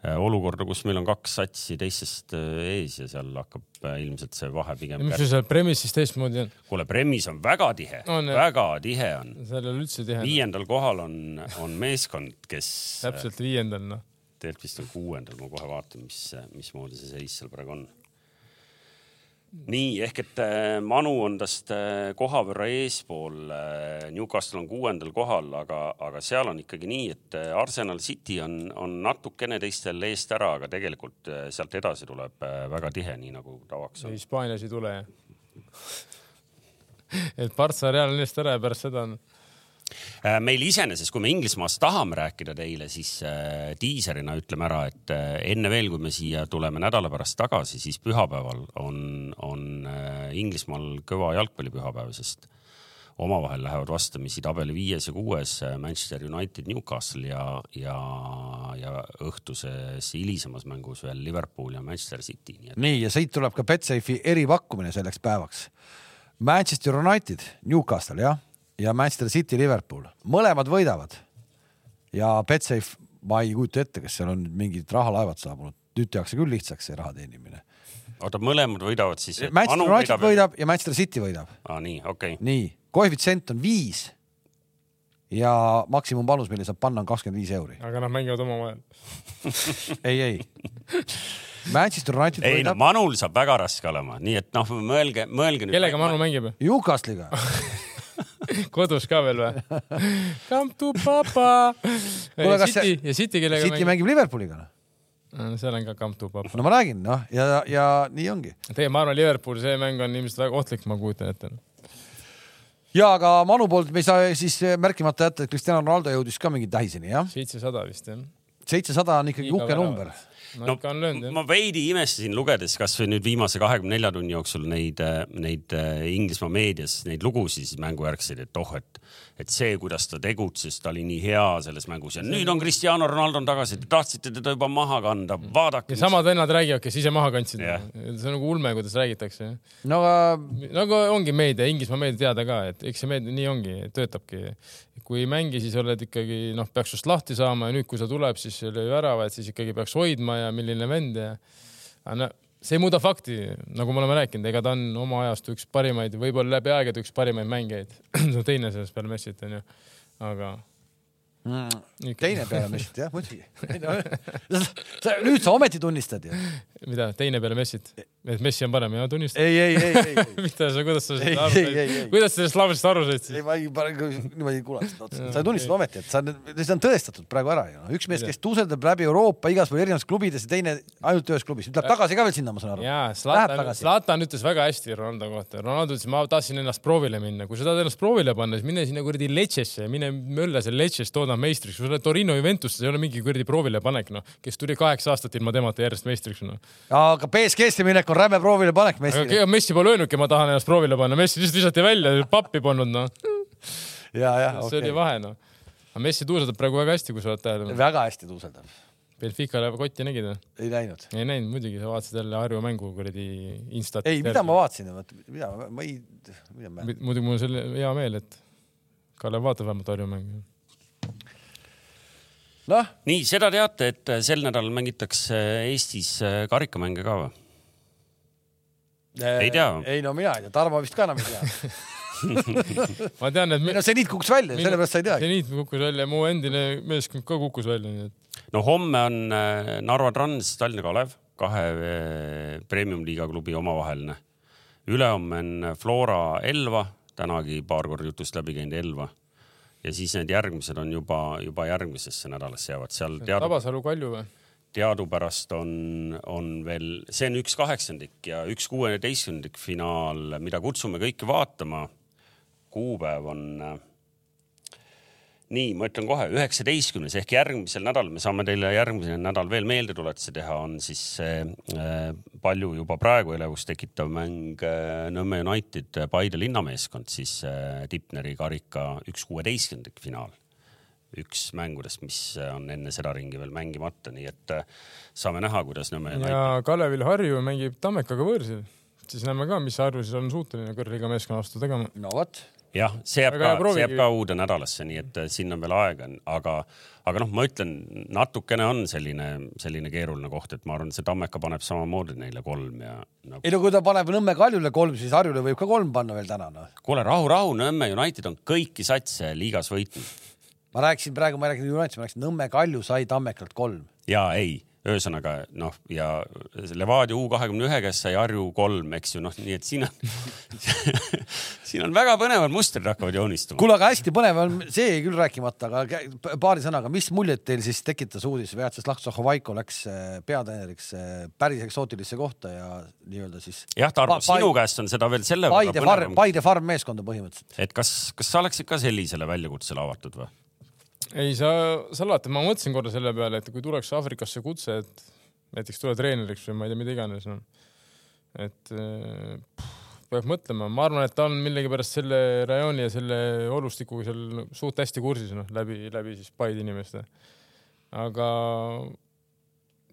olukorda, kus meil on kaks satsi teistest äh, ees ja seal hakkab äh, ilmselt see vahe pigem mis sul seal premissis teistmoodi on? kuule, Premis on väga tihe, jah. väga tihe on. seal ei ole üldse tihe. viiendal kohal on, on meeskond, kes äh, täpselt viiendal noh. Tegelikult vist on kuuendal, ma kohe vaatan, mis, mismoodi see seis seal praegu on. nii ehk et äh, Manu on tast äh, koha võrra eespool. Newcastle on kuuendal kohal, aga, aga seal on ikkagi nii, et äh, Arsenal City on, on natukene teistel eest ära, aga tegelikult äh, sealt edasi tuleb äh, väga tihe, nii nagu tavaks on. Hispaanias ei tule jah. et Partsa Real on eest ära ja pärast seda on. Äh, meil iseenesest, kui me Inglismaast tahame rääkida teile, siis äh, diiserina ütleme ära, et äh, enne veel, kui me siia tuleme nädala pärast tagasi, siis pühapäeval on, on Inglismaal kõva jalgpallipühapäev, sest omavahel lähevad vastamisi tabeli viies ja kuues Manchester United, Newcastle ja, ja, ja õhtuses hilisemas mängus veel Liverpool ja Manchester City, nii et nii ja siit tuleb ka Betsafe'i eripakkumine selleks päevaks. Manchester United, Newcastle jah, ja Manchester City, Liverpool, mõlemad võidavad. ja Betsafe, ma ei kujuta ette, kas seal on nüüd mingid rahalaevad saabunud, nüüd tehakse küll lihtsaks see raha teenimine. oota, mõlemad võidavad siis. Manchester United võidab ja Manchester City võidab. ah,. nii, okei okay.. nii, koefitsient on viis ja maksimumpanus, mille saab panna, on kakskümmend viis euri. aga nad mängivad omavahel. ei, ei. Manchester United ei no võidab Manul saab väga raske olema, nii et noh, mõelge, mõelge nüüd. kellega Manu mängib? Newcastle'iga. kodus ka veel või? Come to papa. City ja City kellega City mängib Liverpooliga. mängib? seal on ka come to papa. no ma räägin, noh, ja, ja nii ongi. tegelikult ma arvan, Liverpool, see mäng on ilmselt väga ohtlik, ma kujutan ette. ja aga Manu poolt me ei saa siis märkimata jätta, et Cristiano Ronaldo jõudis ka mingi tähiseni, jah. seitsesada vist jah. seitsesada on ikkagi uhke number. No, no ikka on löönud jah. ma veidi imestasin lugedes kasvõi nüüd viimase kahekümne nelja tunni jooksul neid, neid äh, Inglismaa meedias neid lugusid siis mängujärgseid, et oh, et, et see, kuidas ta tegutses, ta oli nii hea selles mängus ja nüüd on Cristiano Ronaldo on tagasi, te tahtsite teda juba maha kanda, vaadake ja. samad vennad räägivad, kes ise maha kandsid Jah.. see on nagu ulme, kuidas räägitakse. no aga nagu ongi meedia, Inglismaa meedia teada ka, et eks see meedia nii ongi, töötabki. kui ei mängi, siis oled ikkagi noh, peaks just lahti saama ja nüüd, kui sa tuleb, siis löö väravaid, siis ikkagi peaks hoidma ja milline vend ja. no see ei muuda fakti, nagu me oleme rääkinud, ega ta on oma ajastu üks parimaid, võib-olla läbi aegade üks parimaid mängijaid. no teine sellest peale Messit onju, aga mm, teine peale Messit, jah, muidugi. nüüd sa ometi tunnistad ju. mida, teine peale Messit? et Messi on parem ja tunnistan. ei, ei, ei, ei, ei, mida sa, kuidas sa Ei, sellest aru ei, ei, ei. said, kuidas sa sellest lausest aru said ei siis? ma ei pane niimoodi kuulata otsa, Jaa, sa tunnistad ei. ometi, et sa, see on tõestatud praegu ära ju. üks mees, kes tuuseldab läbi Euroopa igasugustes erinevates klubides ja teine ainult ühes klubis, tuleb tagasi ka veel sinna, ma saan aru. jaa, Läheb Zlatan. Zlatan ütles väga hästi Ronaldo kohta. Ronaldo ütles, ma tahtsin ennast proovile minna. kui sa tahad ennast proovile panna, siis mine sinna kuradi Lecce'sse, mine mölla seal Lecce'is, tooda meistriks. kui sa oled Torino Juventus, see ei ole mingi kuradi proovile panek, noh, kes tuli kaheksa aastat ilma temata järjest meistriks, noh. aga BSG-sse minek on räme proovile panek aga Messile. Messi pole öelnudki, ma tahan ennast proovile panna, Messi lihtsalt visati välja, pappi polnud, noh. ja, ja see oli okei. vahe, noh. aga Messi tuuseldab praegu väga hästi, kui sa oled tähele pannud. väga hästi tuuseldab, Benficale kotti nägid või? ei näinud. ei näinud muidugi, sa vaatasid jälle Harju mängu kuradi Instat. ei, mida ma vaatasin, mida, ma ei, mida ma. muidugi mul on selle hea meel, et Kalev vaatab vähemalt Harju mängu. noh, nii, seda teate, et sel nädalal mängitakse Eestis äh, karikamänge ka või? Ei tea. ei no mina ei tea, Tarmo vist ka enam ei tea. ma tean, et ei no see niit kukkus välja, sellepärast sa ei teagi. seniit kukkus välja, mu endine meeskond ka kukkus välja, nii et no homme on äh, Narva Trans, Tallinna Kalev, kahe äh, premium-liiga klubi omavaheline. ülehomme on Flora Elva, tänagi paar korda jutust läbi käinud Elva. Ja siis need järgmised on juba, juba järgmisesse nädalasse jäävad seal teadu, Tabasalu Kalju või? teadupärast on, on veel, see on üks kaheksandik ja üks kuueteistkümnendik finaal, mida kutsume kõiki vaatama. kuupäev on nii, ma ütlen kohe üheksateistkümnes ehk järgmisel nädalal, me saame teile järgmisel nädal veel meeldetuletusi teha, on siis see äh, palju juba praegu elevust tekitav mäng äh, Nõmme United Paide linnameeskond, siis äh, Tipneri karika üks kuueteistkümnendik finaal. Üks mängudest, mis on enne seda ringi veel mängimata, nii et äh, saame näha, kuidas Nõmme United ja Kalevil Harju mängib Tammekaga võõrsil, siis näeme ka, mis Harju siis on suuteline kõrgliiga meeskonna vastu tegema. no vot, jah, see jääb Aga ka, see jääb ka uude nädalasse, nii et äh, siin on veel aega, aga, aga noh, ma ütlen, natukene on selline, selline keeruline koht, et ma arvan, see Tammeka paneb samamoodi neile kolm ja no, ei no kui ta paneb Nõmme Kaljule kolm, siis Harjule võib ka kolm panna veel täna noh. kuule, rahu, rahu, Nõmme United on kõiki satse liigas võitnud ma rääkisin praegu, ma ei rääkinud Unitedist, ma rääkisin Nõmme Kalju sai Tammekalt kolm. ja ei, ühesõnaga noh, ja Levadia U kahekümne ühe käest sai Harju kolm, eks ju, noh, nii et siin on, siin on väga põnevad mustrid hakkavad joonistuma. kuule, aga hästi põnev on, see jäi küll rääkimata, aga paari sõnaga, mis muljet teil siis tekitas uudis, Vjatšeslav Tšahhovaiko läks äh, peatreeneriks äh, päris eksootilisse kohta ja nii-öelda siis jah, Tarmo, sinu käest on seda veel selle Paide farm, Paide farm meeskonda põhimõtteliselt. et kas, kas sa oleksid ka sellisele väljakutsele avatud või? ei, sa, sa alati, ma mõtlesin korra selle peale, et kui tuleks Aafrikasse kutse, et näiteks tule treeneriks või ma ei tea, mida iganes, noh. et eh, pff, peab mõtlema, ma arvan, et ta on millegipärast selle rajooni ja selle olustikuga seal suht hästi kursis, noh, läbi, läbi siis Paide inimeste. aga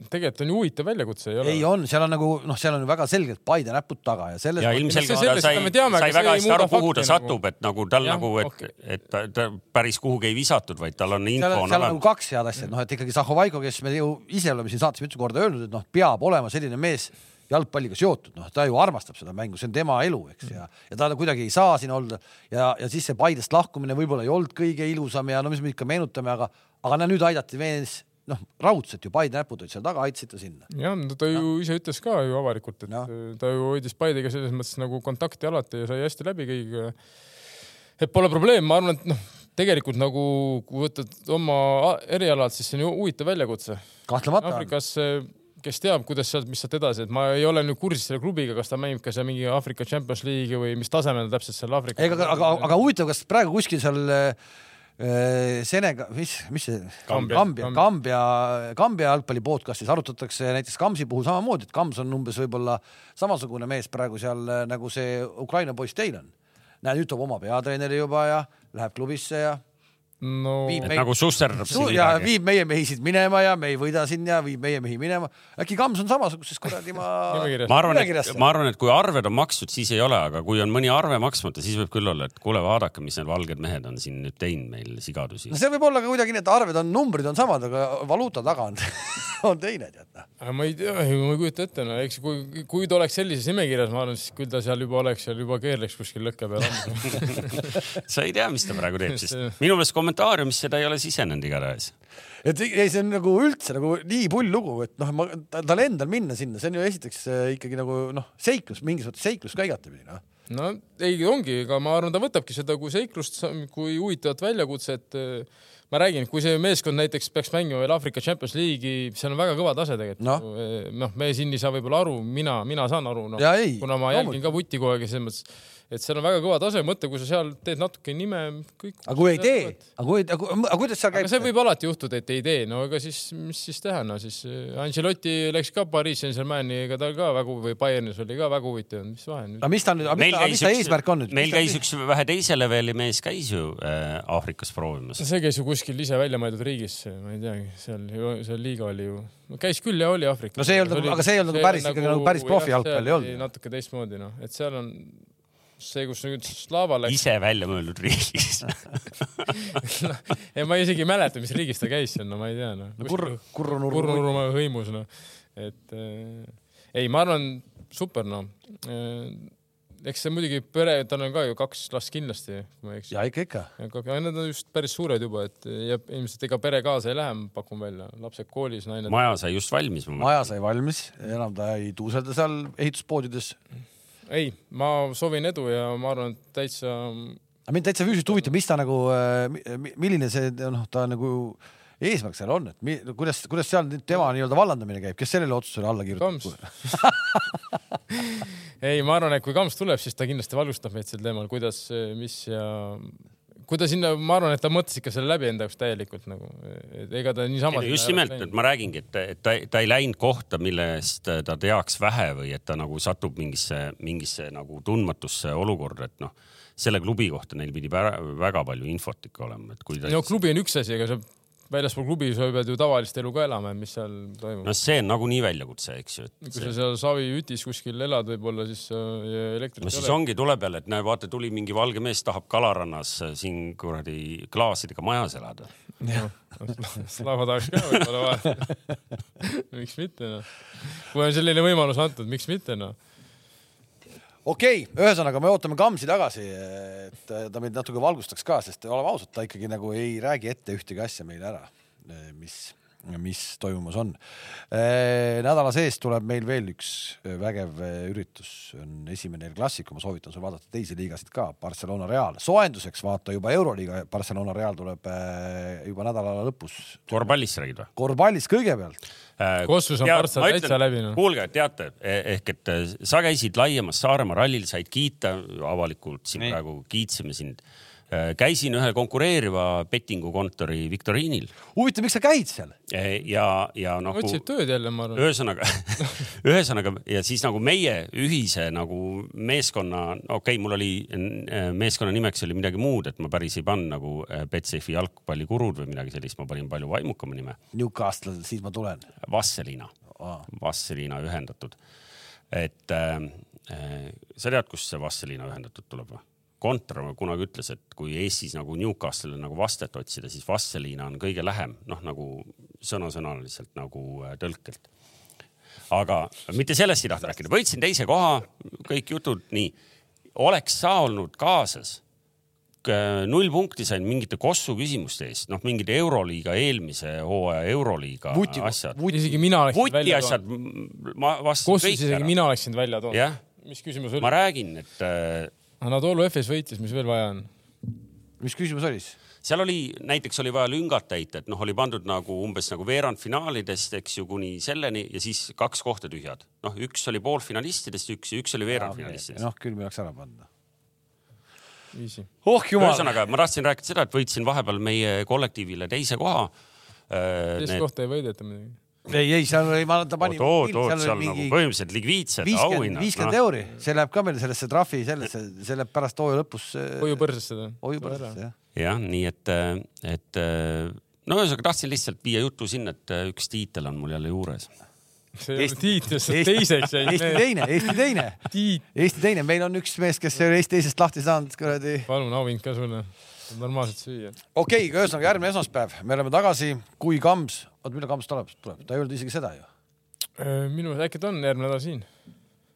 tegelikult on ju huvitav väljakutse, ei ole? ei on, seal on nagu noh, seal on väga selgelt Paide näpud taga ja selles ja ilmselgelt ta sai sai väga hästi aru, kuhu ta satub, et nagu tal Jah, nagu, et okei., et ta, ta päris kuhugi ei visatud, vaid tal on seal info on, on seal on nagu kaks head asja, et noh, et ikkagi Zahhovaiko, kes me ju ise oleme siin saates mitu korda öelnud, et noh, peab olema selline mees jalgpalliga seotud, noh, ta ju armastab seda mängu, see on tema elu, eks, ja, ja ta kuidagi ei saa siin olla ja, ja siis see Paidest lahkumine võib-olla ei olnud kõige ilusam ja no mis me ikka meenutame, aga, aga no nüüd aidati mees noh, raudselt ju Paide näpud olid seal taga, aitasid ta sinna. jah, ta ju ise ütles ka ju avalikult, et Noh. ta ju hoidis Paidega selles mõttes nagu kontakti alati ja sai hästi läbi kõigiga. et pole probleem, ma arvan, et noh, tegelikult nagu kui võtad oma erialad, siis see on ju huvitav väljakutse. kahtlemata. Aafrikas, kes teab, kuidas sealt, mis sealt edasi, et ma ei ole nüüd kursis selle klubiga, kas ta mängib ka seal mingi Aafrika Champions League'i või mis tasemel ta täpselt seal Aafrika. ega, aga, aga huvitav, kas praegu kuskil seal äh, Senega, mis, mis see Kambja. Kambja, Kambja, Kambja jalgpalli podcastis arutatakse näiteks Kamsi puhul samamoodi, et Kams on umbes võib-olla samasugune mees praegu seal äh, nagu see Ukraina poiss teil on. näed, nüüd toob oma peatreeneri juba ja läheb klubisse ja no viib meid nagu susserdab Su ja midagi. viib meie mehi siit minema ja me ei võida siin ja viib meie mehi minema. äkki Kams on samasuguses kuradi ma ma arvan, et ma arvan, et kui arved on makstud, siis ei ole, aga kui on mõni arve maksmata, siis võib küll olla, et kuule, vaadake, mis need valged mehed on siin nüüd teinud meil sigadusi no. see võib olla ka kuidagi nii, et arved on, numbrid on samad, aga valuuta taga on, on teine tead noh. ma ei tea, ma ei kujuta ette, no eks kui, kui ta oleks sellises nimekirjas, ma arvan, siis küll ta seal juba oleks, seal juba keerleks kuskil lõkke peal sa ei tea, mis ta praegu teeb, sest minu meelest kommentaariumis seda ei ole sisenenud igatahes. et ei, see on nagu üldse nagu nii pull lugu, et noh, ma tal endal minna sinna, see on ju esiteks äh, ikkagi nagu noh, seiklus, mingis mõttes seiklus ka igatepidi noh. no ei, ongi, aga ma arvan, ta võtabki seda kui seiklust, kui huvitavat väljakutset. ma räägin, kui see meeskond näiteks peaks mängima veel Aafrika Champions League'i, seal on väga kõva tase tegelikult Noh. no.. noh, me siin ei saa võib-olla aru, mina, mina saan aru, noh ei, kuna ma jälgin ka vuti kogu aeg ja selles mõttes et seal on väga kõva tase, mõtle, kui sa seal teed natuke nime, kõik. aga kui ei tee, aga kui, aga kuidas seal käib? see võib alati juhtuda, et ei tee, no ega siis, mis siis teha, no siis äh, Ancelotti läks ka Pariis Saint-Germaini, ega tal ka väga või Bayernis oli ka väga huvitav, mis vahe nüüd. aga mis ta nüüd, mis ta, mis ta eesmärk on nüüd? meil käis üks vähe teise leveli mees käis ju äh, Aafrikas proovimas. see käis ju kuskil ise välja mõeldud riigis, ma ei teagi, seal, seal liiga oli ju, käis küll ja oli Aafrikas. no see ei olnud, aga see ei olnud nagu päris ikkagi nagu päris profijalgpall ei olnud. natuke teistmoodi noh, et seal on see, kus nüüd Slava läks. ise välja mõeldud riigis ei, ma isegi ei mäleta, mis riigis ta käis seal, no ma ei tea noh no,. Kur-, Kurrunurru. Kurrunurru hõimus noh, et äh, ei, ma arvan, super noh äh, eks see muidugi pere, tal on ka ju kaks last kindlasti, kui ma ei eksi. ja ikka, ikka. aga need on just päris suured juba, et ja ilmselt ega pere kaasa ei lähe, ma pakun välja, lapsed koolis, naine. maja sai just valmis. maja sai valmis, enam ta ei tuuselda seal ehituspoodides. Ei, ma soovin edu ja ma arvan, et täitsa. aga mind täitsa füüsiliselt huvitab, mis ta nagu, milline see noh, ta nagu eesmärk seal on, et mi, kuidas, kuidas seal tema nii-öelda vallandamine käib, kes sellele otsusele alla kirjutab? ei, ma arvan, et kui Kams tuleb, siis ta kindlasti valgustab meid sel teemal, kuidas, mis ja kui ta sinna, ma arvan, et ta mõtles ikka selle läbi enda jaoks täielikult nagu, ega ta niisama. just nimelt, et ma räägingi, et, et ta, ta ei läinud kohta, millest ta teaks vähe või et ta nagu satub mingisse, mingisse nagu tundmatusse olukorda, et noh, selle klubi kohta neil pidi väga palju infot ikka olema, et kui ta. no klubi on üks asi, aga see väljaspool klubi sa pead ju tavalist elu ka elama, mis seal toimub. no see on nagunii väljakutse, eks ju. kui sa seal Savi Jütis kuskil elad, võib-olla siis elektrit no siis ole. ongi, tuleb jälle, et näe, vaata, tuli mingi valge mees, tahab Kalarannas siin kuradi klaasidega majas elada. jah, Slava tahaks ka võib-olla vaadata miks mitte noh. kui on selline võimalus antud, miks mitte noh okei okay,, ühesõnaga me ootame Kamsi tagasi, et ta meid natuke valgustaks ka, sest oleme ausad, ta ikkagi nagu ei räägi ette ühtegi asja meile ära, mis, mis toimumas on. nädala sees tuleb meil veel üks vägev üritus, on esimene El Clasico, ma soovitan sul vaadata teisi liigasid ka, Barcelona Real. soojenduseks vaata juba Euroliiga, Barcelona Real tuleb juba nädala lõpus. korvpallist räägid või? korvpallis kõigepealt kossus on Partsa täitsa läbi noh. kuulge, teate ehk et sa käisid laiemas Saaremaa rallil, said kiita avalikult siin Nii. praegu kiitsime sind. Käisin ühel konkureeriva pettingukontori viktoriinil. huvitav, miks sa käid seal? ja, ja noh. otsid tööd jälle, ma arvan. ühesõnaga ühesõnaga ja siis nagu meie ühise nagu meeskonna, okei okay,, mul oli meeskonna nimeks oli midagi muud, et ma päris ei pannud nagu Betsafe'i jalgpallikurud või midagi sellist, ma panin palju vaimukama nime. Newcastle, siis ma tulen. Vasseliina ah., Vasseliina ühendatud. et äh, sa tead, kust see Vasseliina ühendatud tuleb või? Kontor kunagi ütles, et kui Eestis nagu Newcastle'ile nagu vastet otsida, siis Vasseliina on kõige lähem, noh nagu sõnasõnaliselt nagu tõlkelt. aga mitte sellest ei tahtnud rääkida, võitsin teise koha, kõik jutud nii. oleks sa olnud kaasas, null punkti sain mingite Kossu küsimuste eest, noh, mingid Euroliiga, eelmise hooaja Euroliiga Vuti, asjad. isegi mina oleksin Vuti välja asjad, ma vastasin isegi ära. mina oleksin välja toonud. jah, mis küsimus oli? ma räägin, et äh, Anatoolu FS võitis, mis veel vaja on? mis küsimus oli siis? seal oli, näiteks oli vaja lüngad täita, et noh, oli pandud nagu umbes nagu veerandfinaalidest, eks ju, kuni selleni ja siis kaks kohta tühjad. noh, üks oli poolfinalistidest, üks, üks oli veerandfinalistidest. noh, küll me oleks ära panna. Easy. oh jumal. ühesõnaga, ma tahtsin rääkida seda, et võitsin vahepeal meie kollektiivile teise koha. teist Need... kohta ei võideta muidugi. Ei, ei seal oli, ma, ta pani. oot, oot, seal, seal mingi... nagu põhimõtteliselt likviidsed auhinnad. viiskümmend no. euri, see läheb ka meil sellesse trahvi, sellesse, see läheb pärast hooaja lõpus. hoiupõrsesse ta. hoiupõrsesse jah. jah, nii et, et no ühesõnaga tahtsin lihtsalt viia jutu sinna, et üks tiitel on mul jälle juures see ei ole tiit, sa teiseks jäid. Eesti teine, Eesti teine. Eesti teine, meil on üks mees, kes ei ole Eesti teisest lahti saanud, kuradi. palun auhind ka sulle, normaalselt süüa. okei okay,, ühesõnaga järgmine esmaspäev, me oleme tagasi, kui Kams, oota, millal Kams tuleb, tuleb, ta ei öelnud isegi seda ju. minu meelest äkki ta on järgmine nädal siin.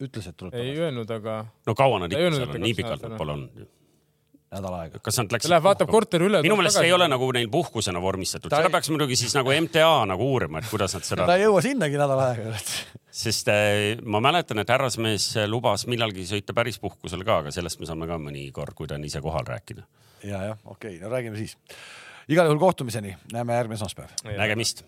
ütles, et tuleb ei öelnud, aga. no kaua nad ikka seal on, nii pikalt nad pole olnud ju. nädal aega. kas nad läksid läheb, vaatab korteri üle. minu meelest see ei ole nagu neil puhkusena vormistatud, Ta seda ei- peaks muidugi siis nagu MTA nagu uurima, et kuidas nad seda ta, ei jõua sinnagi nädal aega. sest äh, ma mäletan, et härrasmees lubas millalgi sõita päris puhkusele ka, aga sellest me saame ka mõnikord, kui ta on ise kohal rääkida. ja, jah, okei okay,, no räägime siis igal juhul kohtumiseni, näeme järgmine esmaspäev. nägemist.